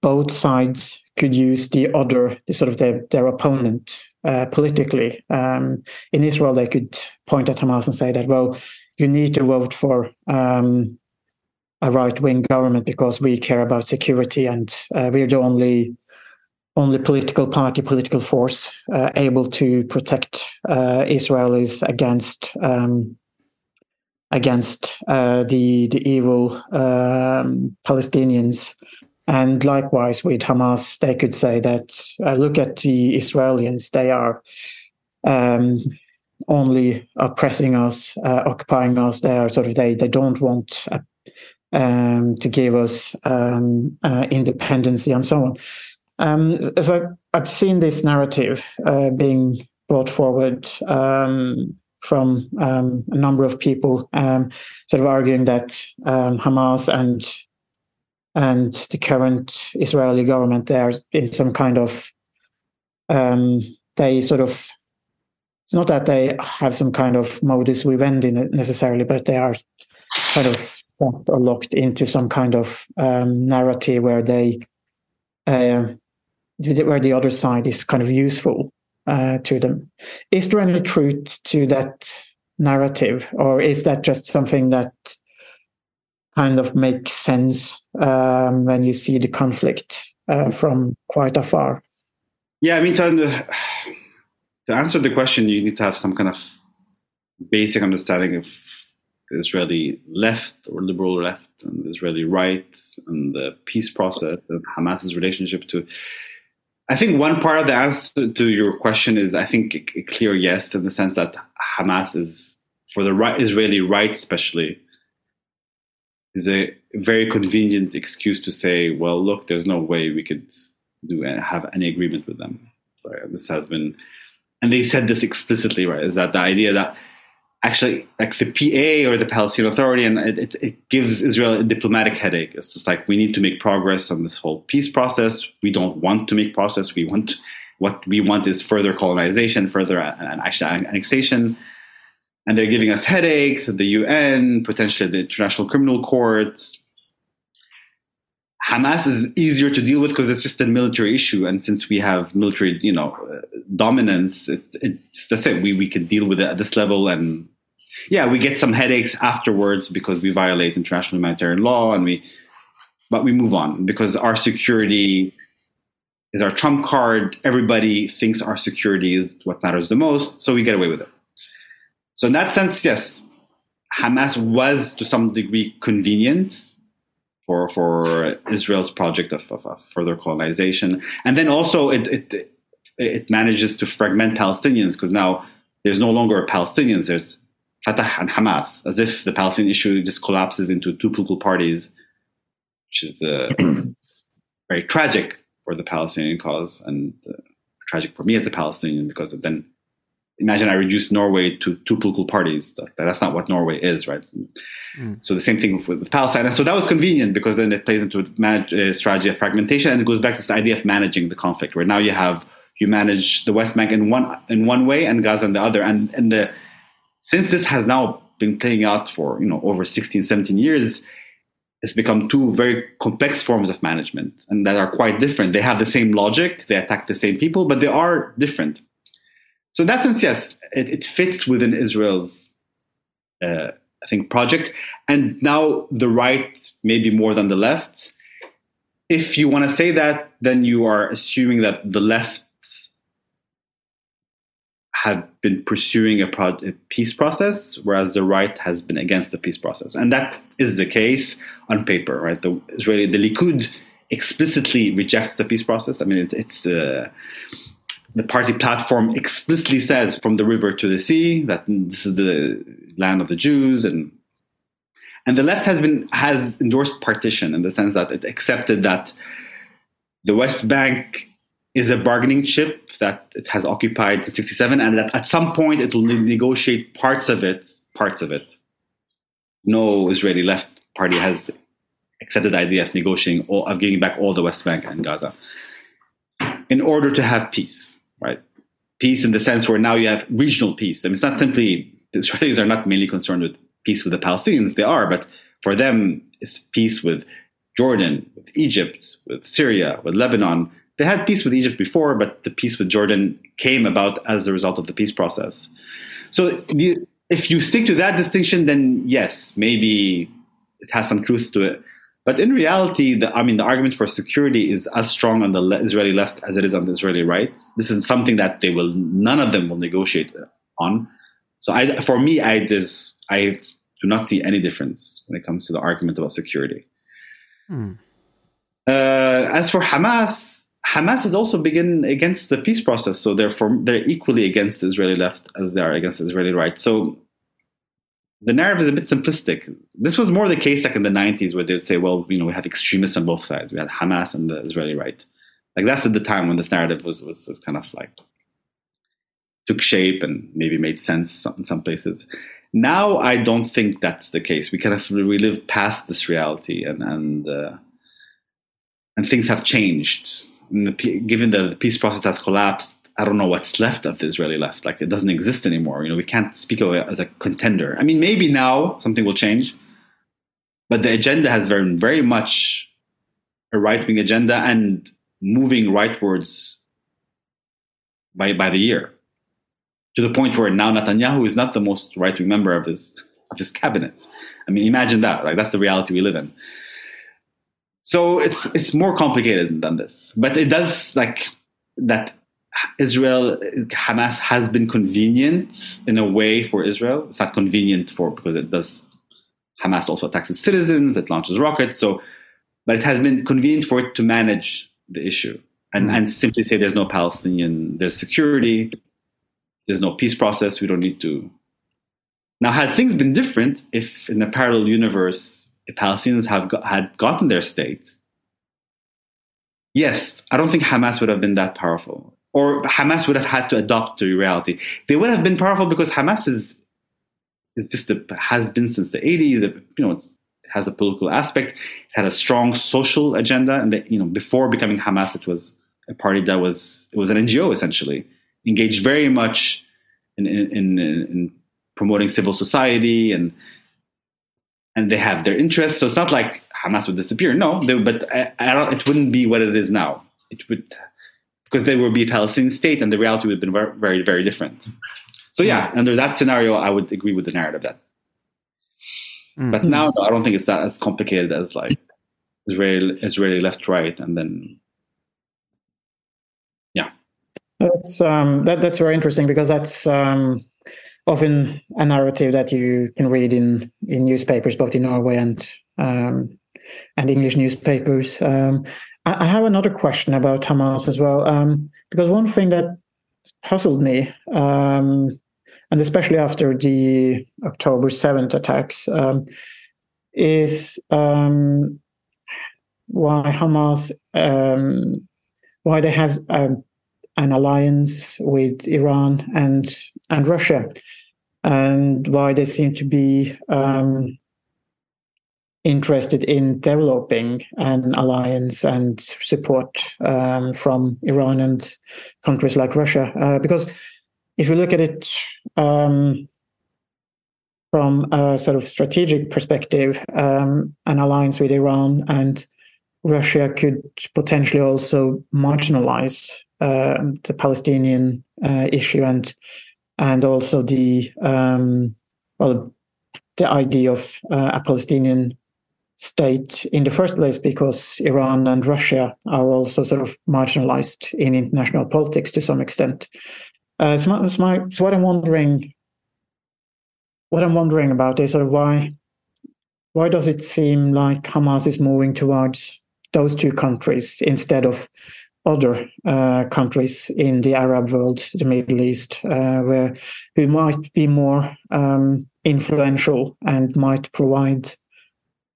both sides could use the other, the sort of their their opponent uh, politically. Um, in Israel, they could point at Hamas and say that, well, you need to vote for um, a right wing government because we care about security and uh, we're the only only political party, political force uh, able to protect uh, Israelis against um, against uh, the the evil um, Palestinians. And likewise with Hamas, they could say that uh, look at the Israelis; they are um, only oppressing us, uh, occupying us. They are sort of they they don't want a um, to give us um, uh, independency and so on. Um, so I've, seen this narrative uh, being brought forward um, from um, a number of people, um, sort of arguing that Hamas and and the current Israeli government there is some kind of they sort of it's not that they have some kind of modus vivendi necessarily, but they are kind of or locked into some kind of um, narrative where they uh, where the other side is kind of useful uh, to them. Is there any truth to that narrative, or is that just something that kind of makes sense um, when you see the conflict uh, from quite afar? Yeah, I mean, to, to answer the question, you need to have some kind of basic understanding of the Israeli left or liberal left and the Israeli right and the peace process and Hamas's relationship to. I think one part of the answer to your question is, I think, a clear yes, in the sense that Hamas is, for the right, Israeli right especially, is a very convenient excuse to say, well, look, there's no way we could do have any agreement with them. Right? This has been, and they said this explicitly, right? Is that the idea that actually like the PA or the Palestinian Authority, and it, it, it, gives Israel a diplomatic headache. It's just like we need to make progress on this whole peace process. We don't want to make progress. We want what we want is further colonization, further and actually annexation. And they're giving us headaches at the UN, potentially the International Criminal Courts. Hamas is easier to deal with because it's just a military issue, and since we have military, you know, dominance, it, it's that's it. We we can deal with it at this level, and yeah, we get some headaches afterwards because we violate international humanitarian law, and we, but we move on because our security is our trump card. Everybody thinks our security is what matters the most, so we get away with it. So in that sense, yes, Hamas was to some degree convenient for for Israel's project of, of, of further colonization, and then also it it it manages to fragment Palestinians because now there's no longer Palestinians. There's Fatah and Hamas, as if the Palestinian issue just collapses into two political parties, which is uh, very tragic for the Palestinian cause and uh, tragic for me as a Palestinian because then imagine I reduce Norway to two political parties. That's not what Norway is, right? Mm. So the same thing with, Palestine. And so that was convenient because then it plays into a manage, uh, strategy of fragmentation, and it goes back to this idea of managing the conflict, where now you have you manage the West Bank in one in one way and Gaza in the other, and and the since this has now been playing out for you know over 16, 17 years. It's become two very complex forms of management and that are quite different. They have the same logic, they attack the same people, but they are different. So in that sense, yes, it, it fits within Israel's, uh, I think, project. And now the right, maybe more than the left. If you want to say that, then you are assuming that the left have been pursuing a, pro- a, peace process, whereas the right has been against the peace process, and that is the case on paper, right? The Israeli, the Likud explicitly rejects the peace process. I mean, it, it's uh, the party platform explicitly says from the river to the sea that this is the land of the Jews and and the left has been has endorsed partition in the sense that it accepted that the West Bank is a bargaining chip that it has occupied 67 and that at some point it will negotiate parts of it parts of it no Israeli left party has accepted the idea of negotiating all, of giving back all the West Bank and Gaza in order to have peace right? Peace in the sense where now you have regional peace. I mean, it's not simply the Israelis are not mainly concerned with peace with the Palestinians. They are, but for them, it's peace with Jordan, with Egypt, with Syria, with Lebanon. They had peace with Egypt before, but the peace with Jordan came about as a result of the peace process. So if you stick to that distinction, then yes, maybe it has some truth to it. But in reality, the, I mean, the argument for security is as strong on the Israeli left as it is on the Israeli right. This is something that they will, none of them will negotiate on. So, I, for me, I just, I do not see any difference when it comes to the argument about security. Hmm. Uh, as for Hamas, Hamas is also against the peace process, so therefore they're equally against the Israeli left as they are against the Israeli right. So the narrative is a bit simplistic. This was more the case like in the 90s where they would say, well, you know, we have extremists on both sides. We had Hamas and the Israeli right. Like that's at the time when this narrative was, was, was kind of like took shape and maybe made sense in some places. Now I don't think that's the case. We kind of we live past this reality and, and uh, and things have changed. The, given that the peace process has collapsed, I don't know what's left of the Israeli left. Like it doesn't exist anymore. You know, we can't speak of it as a contender. I mean, maybe now something will change, but the agenda has very, very much a right wing agenda and moving rightwards by by the year, to the point where now Netanyahu is not the most right wing member of his of his cabinet. I mean, imagine that. Like that's the reality we live in. So it's it's more complicated than this, but it does like that. Israel Hamas has been convenient in a way for Israel. It's not convenient for because it does. Hamas also attacks its citizens. It launches rockets. So, but it has been convenient for it to manage the issue and Mm. and simply say there's no Palestinian, there's security, there's no peace process. We don't need to. Now, had things been different, if in a parallel universe, the Palestinians have got, had gotten their state, yes, I don't think Hamas would have been that powerful, or Hamas would have had to adopt to reality. They would have been powerful because Hamas is is just a, has been since the 80s. It, you know, has a political aspect. It had a strong social agenda, and that you know, before becoming Hamas, it was a party that was it was an NGO essentially, engaged very much in in, in, in promoting civil society and and they have their interests. So it's not like Hamas would disappear. No, they, but I, I don't, it wouldn't be what it is now. It would because there would be a Palestinian state, and the reality would have been very, very, very different. So yeah, under that scenario, I would agree with the narrative that. Mm. But now, no, I don't think it's that as complicated as like Israel, Israeli left, right, and then yeah. That's um, that that's very interesting because that's um, often a narrative that you can read in in newspapers, both in Norway and um, and English newspapers. Um, I, I have another question about Hamas as well, um, because one thing that puzzled me, um, and especially after the October seventh attacks, um, is why Hamas why they have an alliance with Iran and and Russia, and why they seem to be um, interested in developing an alliance and support um, from Iran and countries like Russia. Uh, because if you look at it um, from a sort of strategic perspective, um, an alliance with Iran and Russia could potentially also marginalize the Palestinian uh, issue and and also the um, well the idea of uh, a Palestinian state in the first place because Iran and Russia are also sort of marginalized in international politics to some extent. Uh, so, my, so, my, so what I'm wondering, what I'm wondering about is sort of why, why does it seem like Hamas is moving towards those two countries instead of other uh, countries in the Arab world, the Middle East, uh, where who might be more um, influential and might provide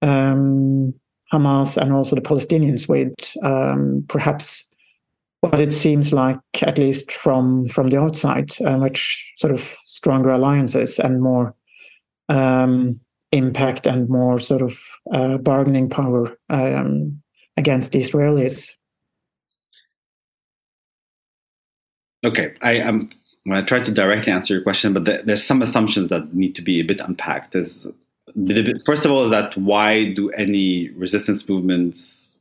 um, Hamas and also the Palestinians with um, perhaps what it seems like, at least from from the outside, uh, much sort of stronger alliances and more um, impact and more sort of uh, bargaining power um, against the Israelis. Okay, I am. I'm going to try to directly answer your question, but the, there's some assumptions that need to be a bit unpacked. There's, first of all, is that why do any resistance movements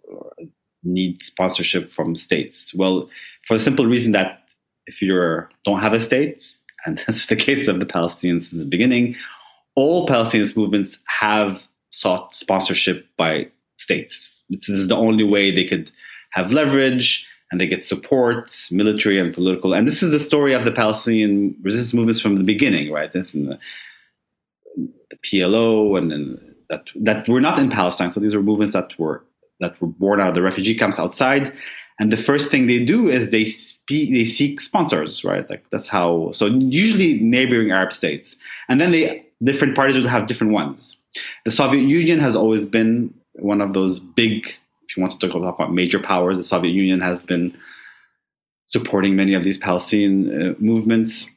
need sponsorship from states? Well, for the simple reason that if you don't have a state, and that's the case of the Palestinians since the beginning, all Palestinian movements have sought sponsorship by states. This is the only way they could have leverage and they get support, military and political. And this is the story of the Palestinian resistance movements from the beginning, right? The, the PLO and then that that were not in Palestine. So these were movements that were that were born out of the refugee camps outside. And the first thing they do is they speak, they seek sponsors, right? Like that's how. So usually neighboring Arab states, and then they different parties would have different ones. The Soviet Union has always been one of those big if you want to talk about major powers, the Soviet Union has been supporting many of these Palestinian uh, movements.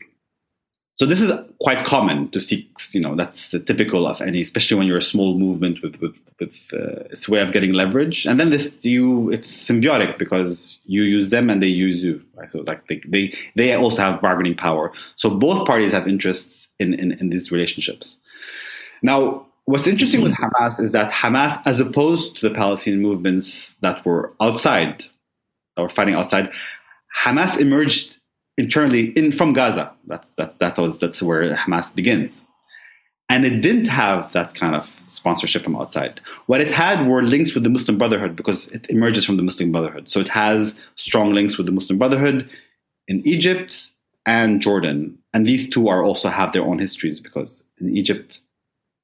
So this is quite common to see. You know, that's typical of any, especially when you're a small movement with with with uh, it's way of getting leverage. And then this you, it's symbiotic because you use them and they use you. Right? So like they they they also have bargaining power. So both parties have interests in in, in these relationships. Now, what's interesting with Hamas is that Hamas, as opposed to the Palestinian movements that were outside, that were fighting outside, Hamas emerged internally in from Gaza. That's that that was that's where Hamas begins. And it didn't have that kind of sponsorship from outside. What it had were links with the Muslim Brotherhood because it emerges from the Muslim Brotherhood. So it has strong links with the Muslim Brotherhood in Egypt and Jordan. And these two are also have their own histories because in Egypt,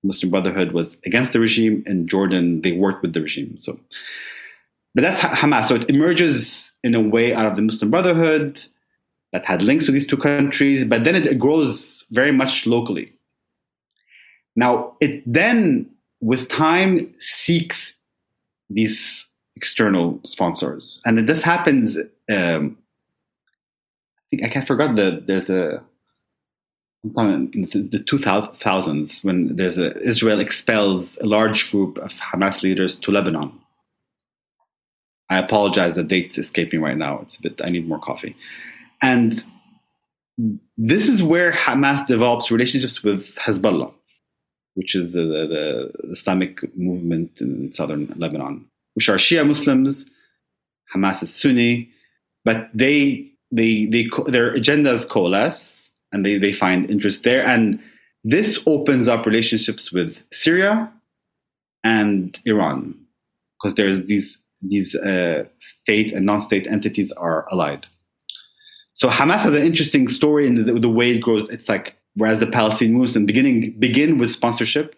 Muslim Brotherhood was against the regime. In Jordan, they worked with the regime. So, but that's Hamas. So it emerges in a way out of the Muslim Brotherhood that had links to these two countries, but then it grows very much locally. Now, it then, with time, seeks these external sponsors, and this happens. Um, I think I can't forget that there's a in the 2000s when there's a, Israel expels a large group of Hamas leaders to Lebanon. I apologize, the date's escaping right now. It's a bit. I need more coffee, and this is where Hamas develops relationships with Hezbollah, which is the, the, the Islamic movement in southern Lebanon, which are Shia Muslims. Hamas is Sunni, but they they they their agendas coalesce and they, they find interest there. And this opens up relationships with Syria and Iran because there's these these uh, state and non-state entities are allied. So Hamas has an interesting story in the, the way it grows. It's like whereas the Palestinian movement beginning begin with sponsorship,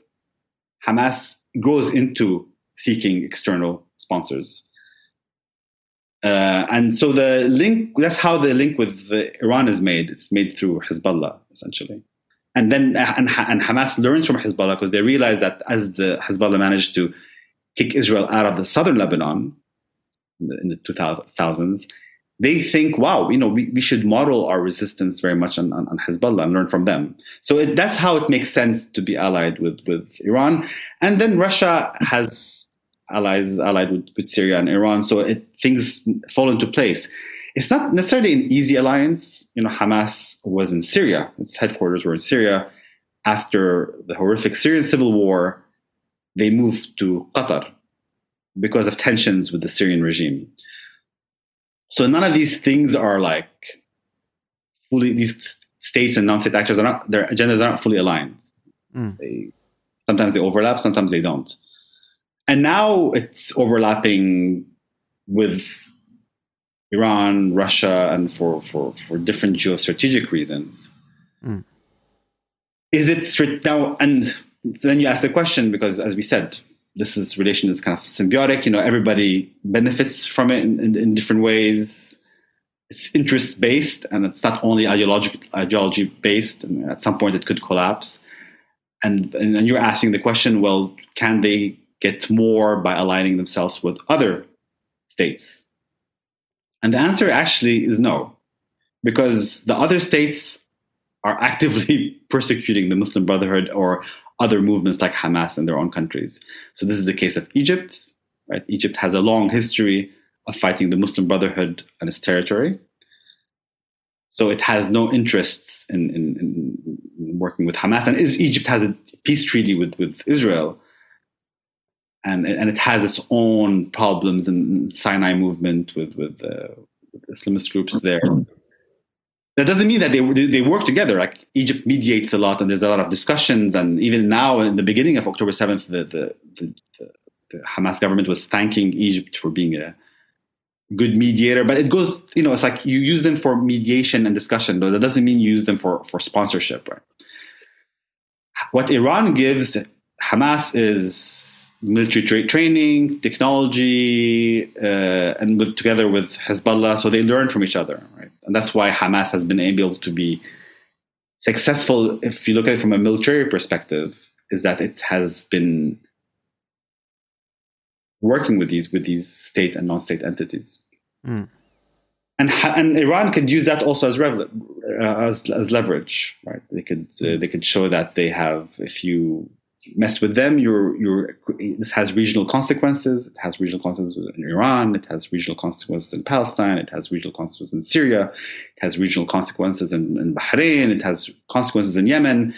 Hamas grows into seeking external sponsors. Uh, and so the link, that's how the link with Iran is made. It's made through Hezbollah, essentially. And then and, and Hamas learns from Hezbollah because they realize that as the Hezbollah managed to kick Israel out of the southern Lebanon in the, in the 2000s, they think, wow, you know, we, we should model our resistance very much on, on, on Hezbollah and learn from them. So it, that's how it makes sense to be allied with, with Iran. And then Russia has allies allied with, with Syria and Iran. So it, things fall into place. It's not necessarily an easy alliance. You know, Hamas was in Syria; its headquarters were in Syria. After the horrific Syrian civil war, they moved to Qatar because of tensions with the Syrian regime. So none of these things are like fully. These states and non-state actors are not. Their agendas are not fully aligned. Mm. They sometimes they overlap, sometimes they don't and now it's overlapping with Iran, Russia, and for for for different geostrategic reasons. Mm. Is it straight now? And then you ask the question because, as we said, this is relation is kind of symbiotic. You know, everybody benefits from it in, in, in different ways. It's interest based, and it's not only ideology ideology based. And at some point, it could collapse. And and you're asking the question: Well, can they get more by aligning themselves with other states? And the answer actually is no, because the other states are actively persecuting the Muslim Brotherhood or other movements like Hamas in their own countries. So this is the case of Egypt. Right? Egypt has a long history of fighting the Muslim Brotherhood on its territory. So it has no interests in, in, in working with Hamas. And Egypt has a peace treaty with, with Israel and and it has its own problems and Sinai movement with with, uh, with Islamist groups there. That doesn't mean that they they work together. Like Egypt mediates a lot, and there's a lot of discussions. And even now, in the beginning of October seventh, the, the, the, the Hamas government was thanking Egypt for being a good mediator. But it goes, you know, it's like you use them for mediation and discussion, though that doesn't mean you use them for for sponsorship. Right? What Iran gives Hamas is military tra- training, technology, uh, and with, together with Hezbollah, so they learn from each other, right? And that's why Hamas has been able to be successful. If you look at it from a military perspective, is that it has been working with these with these state and non-state entities. Mm. And, and Iran could use that also as uh, as, as leverage, right? They could uh, they could show that they have if you mess with them, you're you're this has regional consequences. It has regional consequences in Iran. It has regional consequences in Palestine. It has regional consequences in Syria. It has regional consequences in, in Bahrain. It has consequences in Yemen.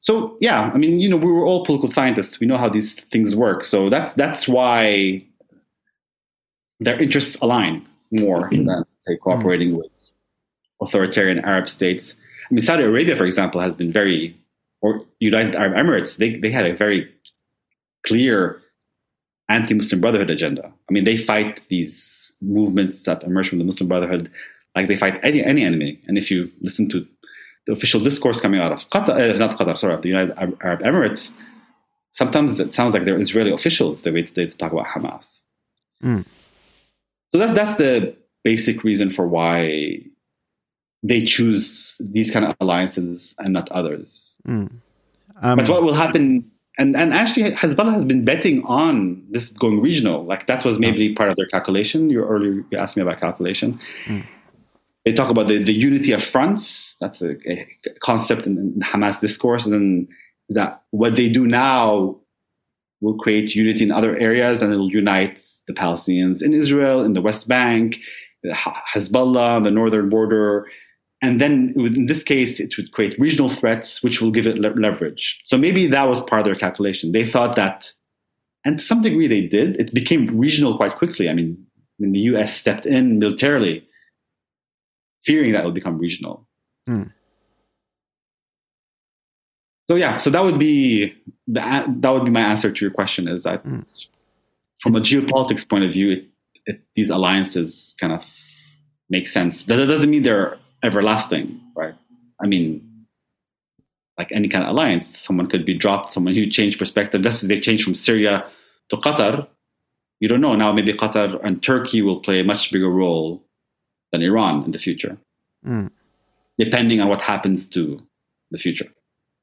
So yeah, I mean, you know, we were all political scientists. We know how these things work. So that's that's why their interests align more mm. than say cooperating mm. with authoritarian Arab states. I mean, Saudi Arabia, for example, has been very, or United Arab Emirates, they, they had a very clear anti-Muslim Brotherhood agenda. I mean, they fight these movements that emerge from the Muslim Brotherhood like they fight any any enemy. And if you listen to the official discourse coming out of Qatar, uh, not Qatar, sorry, of the United Arab Emirates, sometimes it sounds like they're Israeli officials the way they talk about Hamas. Mm. So that's that's the basic reason for why they choose these kind of alliances and not others. Mm. Um, but what will happen? And and actually, Hezbollah has been betting on this going regional. Like that was maybe part of their calculation. You earlier you asked me about calculation. Mm. They talk about the, the unity of fronts. That's a, a concept in, in Hamas discourse. And then that what they do now will create unity in other areas and it'll unite the Palestinians in Israel, in the West Bank, Hezbollah on the northern border. And then in this case, it would create regional threats, which will give it le- leverage. So maybe that was part of their calculation. They thought that, and to some degree they did, it became regional quite quickly. I mean, when the US stepped in militarily, fearing that it would become regional. Mm. So yeah, so that would be the, that would be my answer to your question. Is that Mm. from a geopolitics point of view, it, it, these alliances kind of make sense. That, that doesn't mean they're everlasting, right? I mean, like any kind of alliance, someone could be dropped, someone who changed perspective. As they change from Syria to Qatar, you don't know. Now maybe Qatar and Turkey will play a much bigger role than Iran in the future, Mm. depending on what happens to the future.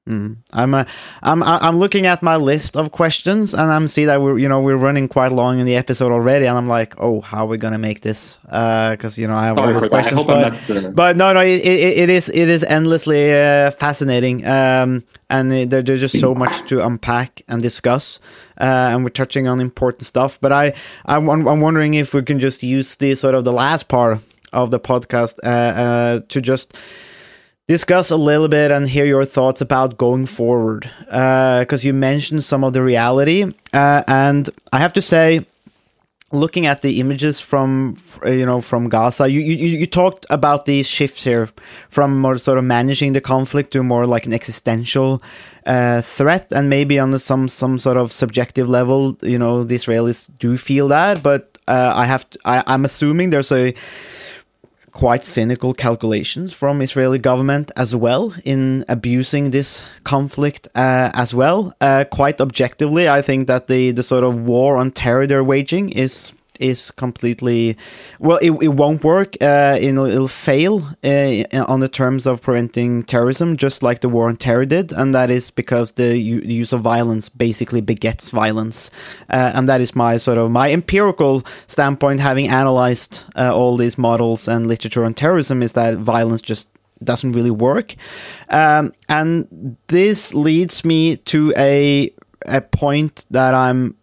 Mm. I'm, uh, I'm I'm looking at my list of questions, and I'm see that we're you know we're running quite long in the episode already, and I'm like, oh, how are we gonna make this? Because you know I have Sorry all these for that. I questions, but uh, but no, no, it, it, it is it is endlessly uh, fascinating, um, and it- there, there's just so much to unpack and discuss, uh, and we're touching on important stuff. But I I'm, I'm wondering if we can just use the sort of the last part of the podcast uh, uh, to just discuss a little bit and hear your thoughts about going forward because you mentioned some of the reality uh, and i have to say looking at the images from uh, you know from gaza you, you you talked about these shifts here from more sort of managing the conflict to more like an existential uh, threat and maybe on the, some some sort of subjective level you know the israelis do feel that but uh, i have to, I, i'm assuming there's a quite cynical calculations from Israeli government as well in abusing this conflict uh, as well. Uh, quite objectively, I think that the the sort of war on terror they're waging is is completely well it, it won't work uh, it'll, it'll fail uh, on the terms of preventing terrorism just like the war on terror did and that is because the, u- use of violence basically begets violence. Uh, and that is my sort of my empirical standpoint having analyzed uh, all these models and literature on terrorism is that violence just doesn't really work. Um, and this leads me to a a point that i'm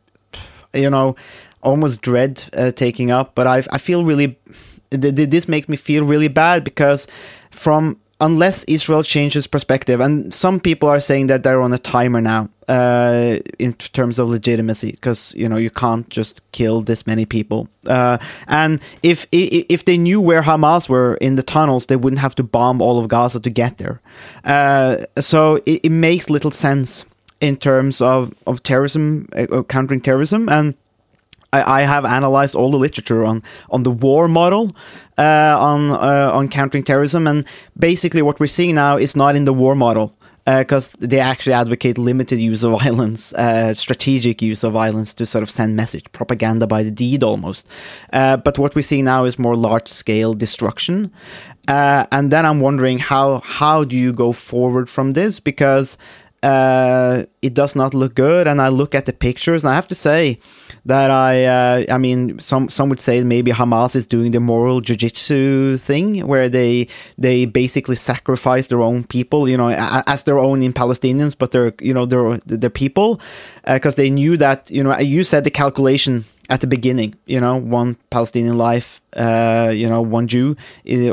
you know almost dread uh, taking up, but I I feel really th- th- this makes me feel really bad because from unless Israel changes perspective, and some people are saying that they're on a timer now uh, in terms of legitimacy because you know you can't just kill this many people. Uh, and if if they knew where Hamas were in the tunnels, they wouldn't have to bomb all of Gaza to get there. Uh, so it, it makes little sense in terms of of terrorism, uh, countering terrorism, and I, I have analyzed all the literature on on the war model uh, on uh, on countering terrorism, and basically what we're seeing now is not in the war model because they actually advocate limited use of violence, uh, strategic use of violence to sort of send message, propaganda by the deed almost. Uh, but what we see now is more large scale destruction, uh, and then I'm wondering how how do you go forward from this because uh, it does not look good. And I look at the pictures, and I have to say that I, uh, I mean, some some would say maybe Hamas is doing the moral jiu-jitsu thing, where they they basically sacrifice their own people, you know, as their own in Palestinians, but they're you know they're their people, because they knew that you know you said the calculation at the beginning, you know, one Palestinian life, uh, you know, one Jew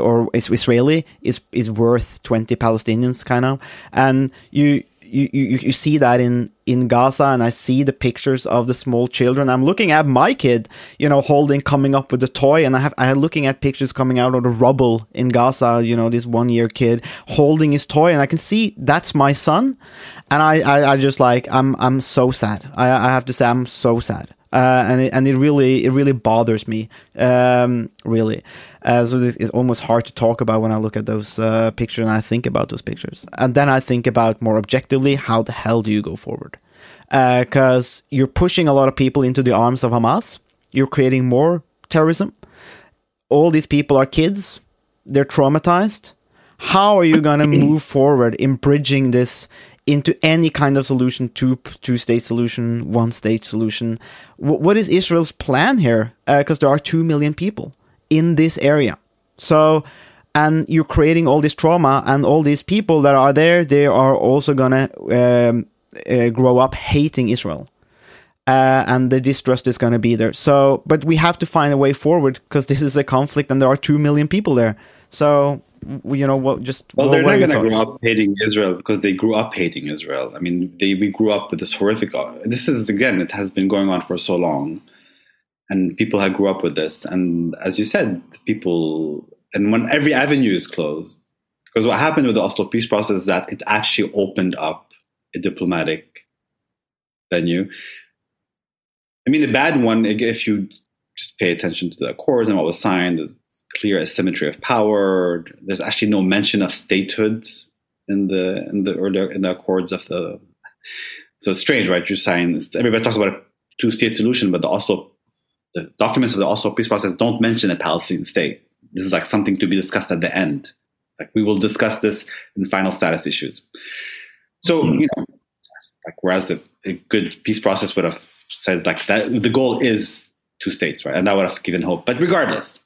or Israeli is is worth twenty Palestinians, kind of, and you. You, you, you see that in, in Gaza, and I see the pictures of the small children. I'm looking at my kid, you know, holding, coming up with a toy, and I have I am looking at pictures coming out of the rubble in Gaza. You know, this one year kid holding his toy, and I can see that's my son, and I, I, I just like I'm I'm so sad. I, I have to say I'm so sad uh, and it, and it really it really bothers me um, really uh, so this is almost hard to talk about when I look at those uh, pictures and I think about those pictures. And then I think about more objectively how the hell do you go forward? Because you're pushing a lot of people into the arms of Hamas. You're creating more terrorism. All these people are kids. They're traumatized. How are you going to move forward in bridging this into any kind of solution two two state solution one state solution? Wh- what is israel's plan here? Because there are 2 million people in this area so and you're creating all this trauma and all these people that are there they are also gonna um, uh, grow up hating israel uh, and the distrust is going to be there. So, but we have to find a way forward because this is a conflict, and there are two million people there. So, you know, what? Just Well, what they're not going to grow up hating Israel because they grew up hating Israel. I mean, they we grew up with this horrific. This is again, it has been going on for so long, and people had grew up with this. And as you said, people and when every avenue is closed, because what happened with the Oslo peace process is that it actually opened up a diplomatic venue. I mean, a bad one, if you just pay attention to the accords and what was signed, there's clear asymmetry of power. There's actually no mention of statehoods in the in the the, in the accords of the. So it's strange, right? You sign. Everybody talks about a two-state solution, but the Oslo, the documents of the Oslo peace process don't mention a Palestinian state. This is like something to be discussed at the end. Like we will discuss this in final status issues. So hmm. you know, like whereas a, a good peace process would have said like that, the goal is two states, right? And that would have given hope. But regardless,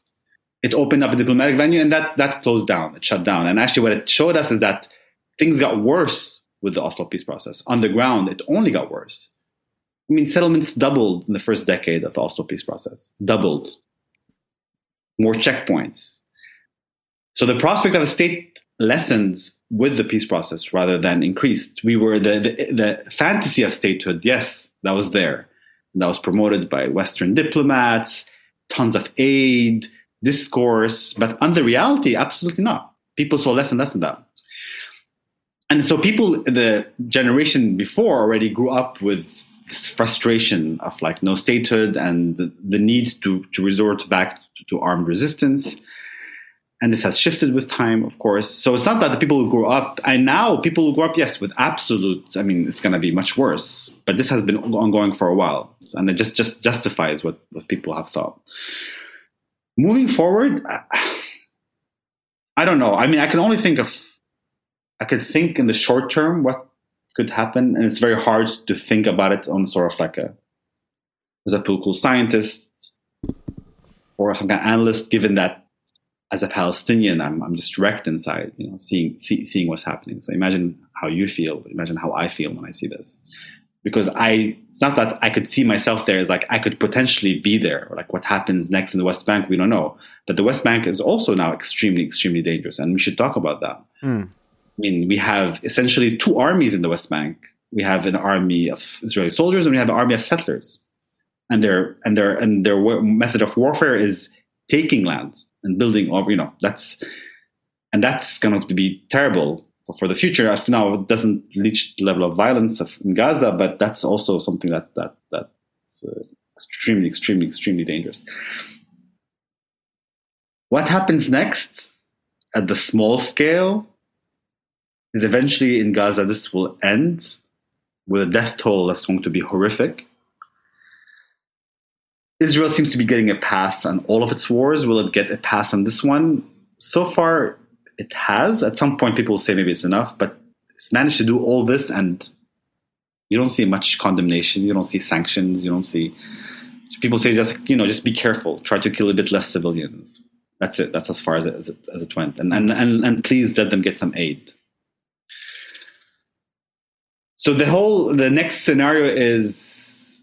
it opened up a diplomatic venue, and that that closed down. It shut down. And actually, what it showed us is that things got worse with the Oslo peace process. On the ground, it only got worse. I mean, settlements doubled in the first decade of the Oslo peace process. Doubled. More checkpoints. So the prospect of a state lessens with the peace process rather than increased. We were the, the, the fantasy of statehood, yes, that was there. That was promoted by Western diplomats, tons of aid, discourse, but the reality, absolutely not. People saw less and less of that. And so people, the generation before already grew up with frustration of like no statehood and the, the need to, to resort back to, to armed resistance and this has shifted with time, of course. So it's not that the people who grew up, and now people who grew up, yes, with absolute, I mean, it's going to be much worse. But this has been ongoing for a while, and it just just justifies what what people have thought. Moving forward, I don't know. I mean, I can only think of, I could think in the short term what could happen, and it's very hard to think about it on sort of like a as a political scientist or some kind of analyst, given that as a Palestinian, I'm, I'm just wrecked inside, you know, seeing see, seeing what's happening. So imagine how you feel. Imagine how I feel when I see this, because I it's not that I could see myself there. It's like I could potentially be there. Or like what happens next in the West Bank, we don't know. But the West Bank is also now extremely, extremely dangerous, and we should talk about that. Mm. I mean, we have essentially two armies in the West Bank. We have an army of Israeli soldiers, and we have an army of settlers, and their and their and their method of warfare is taking land and building over you know that's and that's going to be terrible for the future. Now it doesn't reach the level of violence of, in gaza but that's also something that that that's uh, extremely extremely extremely dangerous. What happens next at the small scale eventually in gaza this will end with a death toll that's going to be horrific Israel seems to be getting a pass on all of its wars. Will it get a pass on this one? So far, it has. At some point, people will say maybe it's enough, but it's managed to do all this, and you don't see much condemnation. You don't see sanctions. You don't see people say just you know just be careful. Try to kill a bit less civilians. That's it. That's as far as it, as it, as it went. And, and and and please let them get some aid. So the whole the next scenario is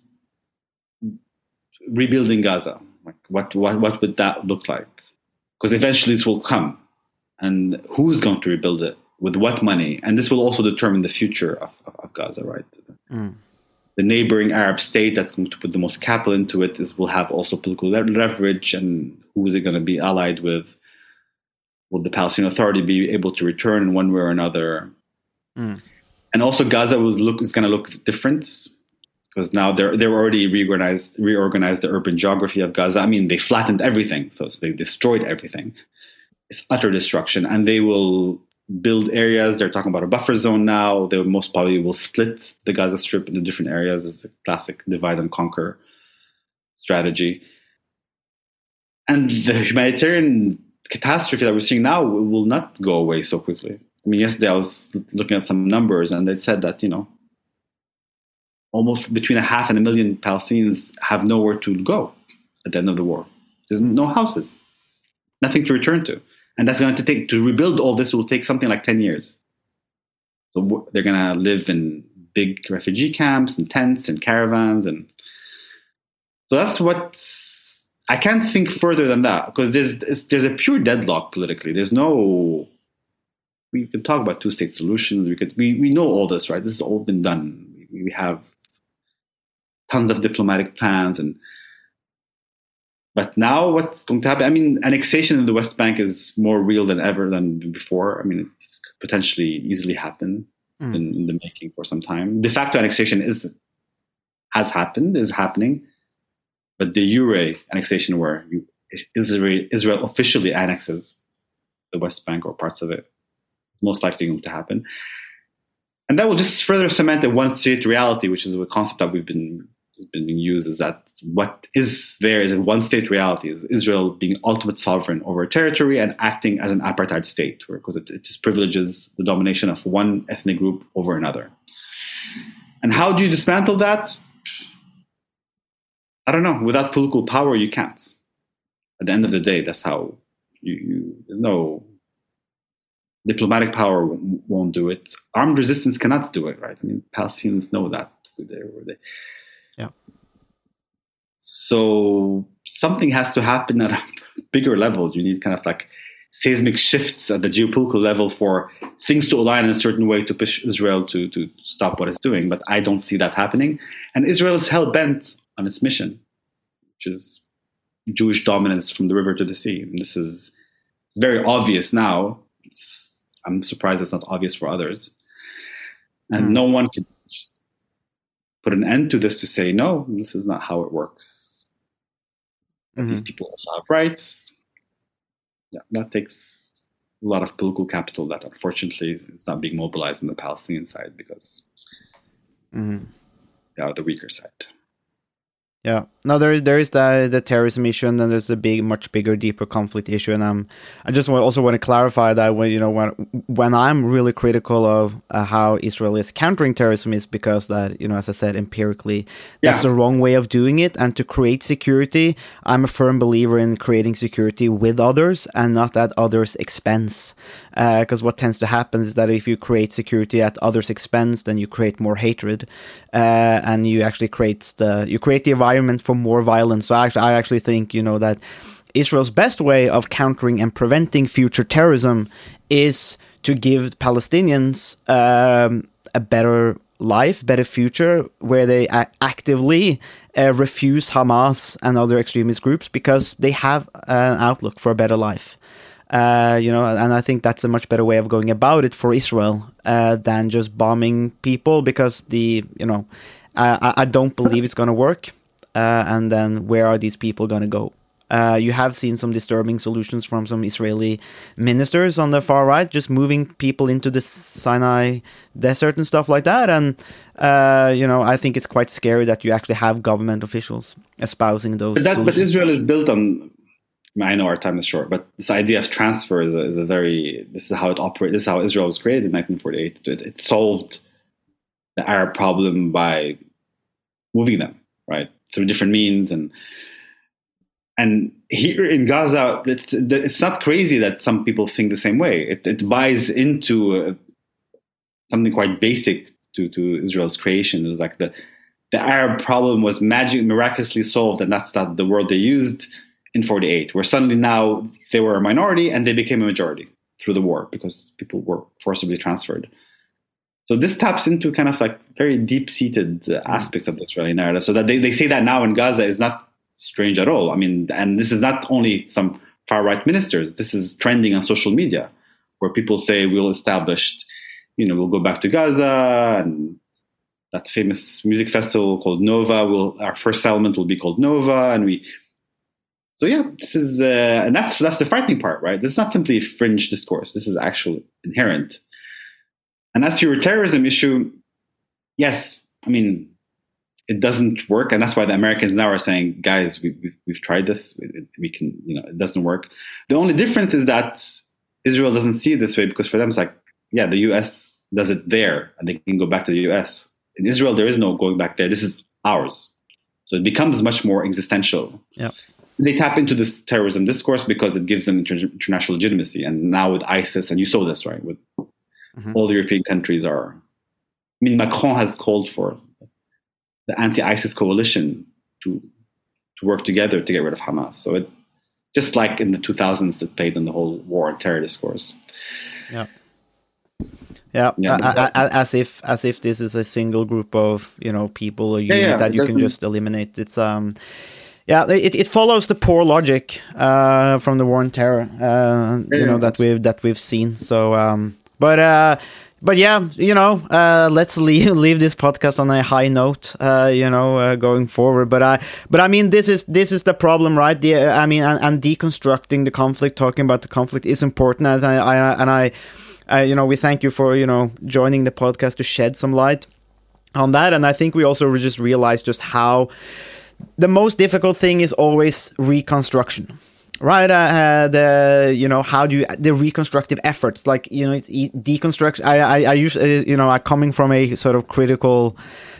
rebuilding Gaza. Like what what what would that look like? Because eventually this will come, and who's going to rebuild it with what money? And this will also determine the future of, of, of Gaza, right? Mm. The neighboring Arab state that's going to put the most capital into it is will have also political leverage, and who is it going to be allied with? Will the Palestinian Authority be able to return in one way or another? Mm. And also, Gaza was look is going to look different because now they're they're already reorganized reorganized the urban geography of Gaza. I mean, they flattened everything, so they destroyed everything. It's utter destruction, and they will build areas. They're talking about a buffer zone now. They most probably will split the Gaza Strip into different areas. It's a classic divide and conquer strategy. And the humanitarian catastrophe that we're seeing now will not go away so quickly. I mean, yesterday I was looking at some numbers, and they said that you know almost between a half and a million Palestinians have nowhere to go at the end of the war. There's no houses, nothing to return to, and that's going to take to rebuild all this will take something like ten years. So they're going to live in big refugee camps and tents and caravans, and so that's what I can't think further than that because there's there's a pure deadlock politically. There's no we can talk about two state solutions. We could we, we know all this, right? This has all been done. We, we have tons of diplomatic plans and but now what's going to happen? I mean, annexation in the West Bank is more real than ever than before. I mean, it's potentially easily happen. It's mm. been in the making for some time. De facto annexation is has happened, is happening, but de jure annexation, where you, Israel, Israel officially annexes the West Bank or parts of it, most likely going to happen. And that will just further cement the one state reality, which is a concept that we've been been being used is that what is there is a one state reality is Israel being ultimate sovereign over territory and acting as an apartheid state, because it, it just privileges the domination of one ethnic group over another. And how do you dismantle that? I don't know. Without political power, you can't. At the end of the day, that's how you, you there's no diplomatic power won't do it. Armed resistance cannot do it, right? I mean, Palestinians know that. They, they, yeah. So something has to happen at a bigger level. You need kind of like seismic shifts at the geopolitical level for things to align in a certain way to push Israel to, to stop what it's doing. But I don't see that happening. And Israel is hell bent on its mission, which is Jewish dominance from the river to the sea. And this is very obvious now. It's, I'm surprised it's not obvious for others. And mm. no one can put an end to this to say, no, this is not how it works. Mm-hmm. These people also have rights. Yeah, that takes a lot of political capital that unfortunately is not being mobilized on the Palestinian side because mm-hmm. they are the weaker side. Yeah, no, there is there is the the terrorism issue, and then there's a big, much bigger, deeper conflict issue. And um, I just want, also want to clarify that when you know when when I'm really critical of uh, how Israel is countering terrorism is because that you know, as I said, empirically, that's yeah. the wrong way of doing it. And to create security, I'm a firm believer in creating security with others and not at others' expense. Because uh, what tends to happen is that if you create security at others' expense, then you create more hatred, uh, and you actually create the you create the environment for more violence. So I actually, I actually think you know that Israel's best way of countering and preventing future terrorism is to give Palestinians um, a better life, better future, where they actively uh, refuse Hamas and other extremist groups because they have an outlook for a better life. Uh, you know, and I think that's a much better way of going about it for Israel uh, than just bombing people because the, you know, I, I don't believe it's going to work. Uh, and then where are these people going to go? Uh, you have seen some disturbing solutions from some Israeli ministers on the far right, just moving people into the Sinai desert and stuff like that. And uh, you know, I think it's quite scary that you actually have government officials espousing those. But, that, but Israel is built on I know our time is short, but this idea of transfer is a, is a very this is how it operates. This is how Israel was created in 1948. It, it solved the Arab problem by moving them right through different means and and here in Gaza, it's, it's not crazy that some people think the same way. It, it buys into uh, something quite basic to, to Israel's creation. It was like the the Arab problem was magic miraculously solved, and that's not the word they used in 48, where suddenly now they were a minority and they became a majority through the war because people were forcibly transferred. So this taps into kind of like very deep-seated uh, aspects of the Israeli narrative. So that they, they say that now in Gaza is not strange at all. I mean, and this is not only some far-right ministers. This is trending on social media, where people say we'll establish, you know, we'll go back to Gaza and that famous music festival called Nova will our first settlement will be called Nova, and we. So yeah, this is uh, and that's that's the frightening part, right? This is not simply fringe discourse. This is actually inherent. And as to your terrorism issue, yes, I mean it doesn't work, and that's why the Americans now are saying, guys, we, we've, we've tried this, we, we can, you know, it doesn't work. The only difference is that Israel doesn't see it this way because for them it's like, yeah, the U.S. does it there, and they can go back to the U.S in Israel, there is no going back there. This is ours. So it becomes much more existential. Yeah. They tap into this terrorism discourse because it gives them inter- international legitimacy. And now with ISIS, and you saw this, right? With Mhm. all the European countries are. I mean, Macron has called for the anti-ISIS coalition to to work together to get rid of Hamas. So it just like in the 2000s, it played in the whole war and terror discourse. Yeah. Yeah, Yeah, a- but a- a- as if as if this is a single group of you know people or unit yeah, that you can just eliminate. It's um, yeah, it, it follows the poor logic uh from the war on terror, uh, you know that we've that we've seen. So um, but uh. But yeah, you know, uh, let's leave leave this podcast on a high note, uh, you know, uh, going forward. But I, but I mean, this is this is the problem, right? The, I mean, and, and deconstructing the conflict, talking about the conflict is important, and I, I and I, uh, you know, we thank you for you know joining the podcast to shed some light on that. And I think we also just realized just how the most difficult thing is always reconstruction. Right, uh, uh, the you know how do you the reconstructive efforts like you know it's deconstruction. I I, I usually you know I coming from a sort of critical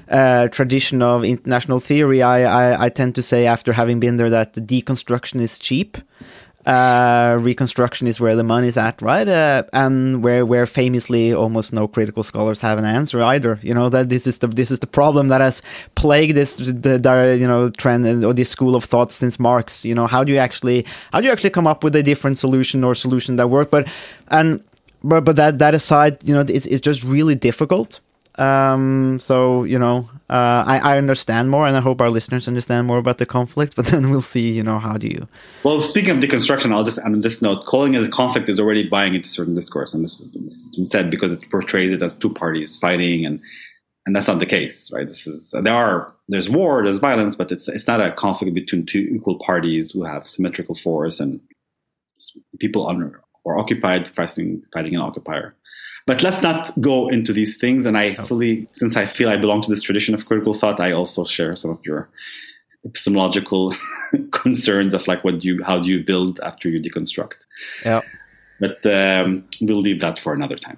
uh, tradition of international theory. I, I I tend to say after having been there that the deconstruction is cheap uh, reconstruction is where the money's at, right? Uh, and where where famously almost no critical scholars have an answer either. You know that this is the this is the problem that has plagued this the, the you know trend or this school of thought since Marx. You know how do you actually how do you actually come up with a different solution or solution that work? But and but but that that aside, you know it's it's just really difficult. Um, so you know, uh, I I understand more, and I hope our listeners understand more about the conflict. But then we'll see, you know, how do you Well, speaking of deconstruction, I'll just end on this note. Calling it a conflict is already buying into certain discourse, and this has been said because it portrays it as two parties fighting, and and that's not the case, right? This is there are there's war, there's violence, but it's it's not a conflict between two equal parties who have symmetrical force and people under or occupied fighting fighting an occupier. But let's not go into these things. And I fully, since I feel I belong to this tradition of critical thought, I also share some of your epistemological concerns of like what do you how do you build after you deconstruct Yeah. but um, we'll leave that for another time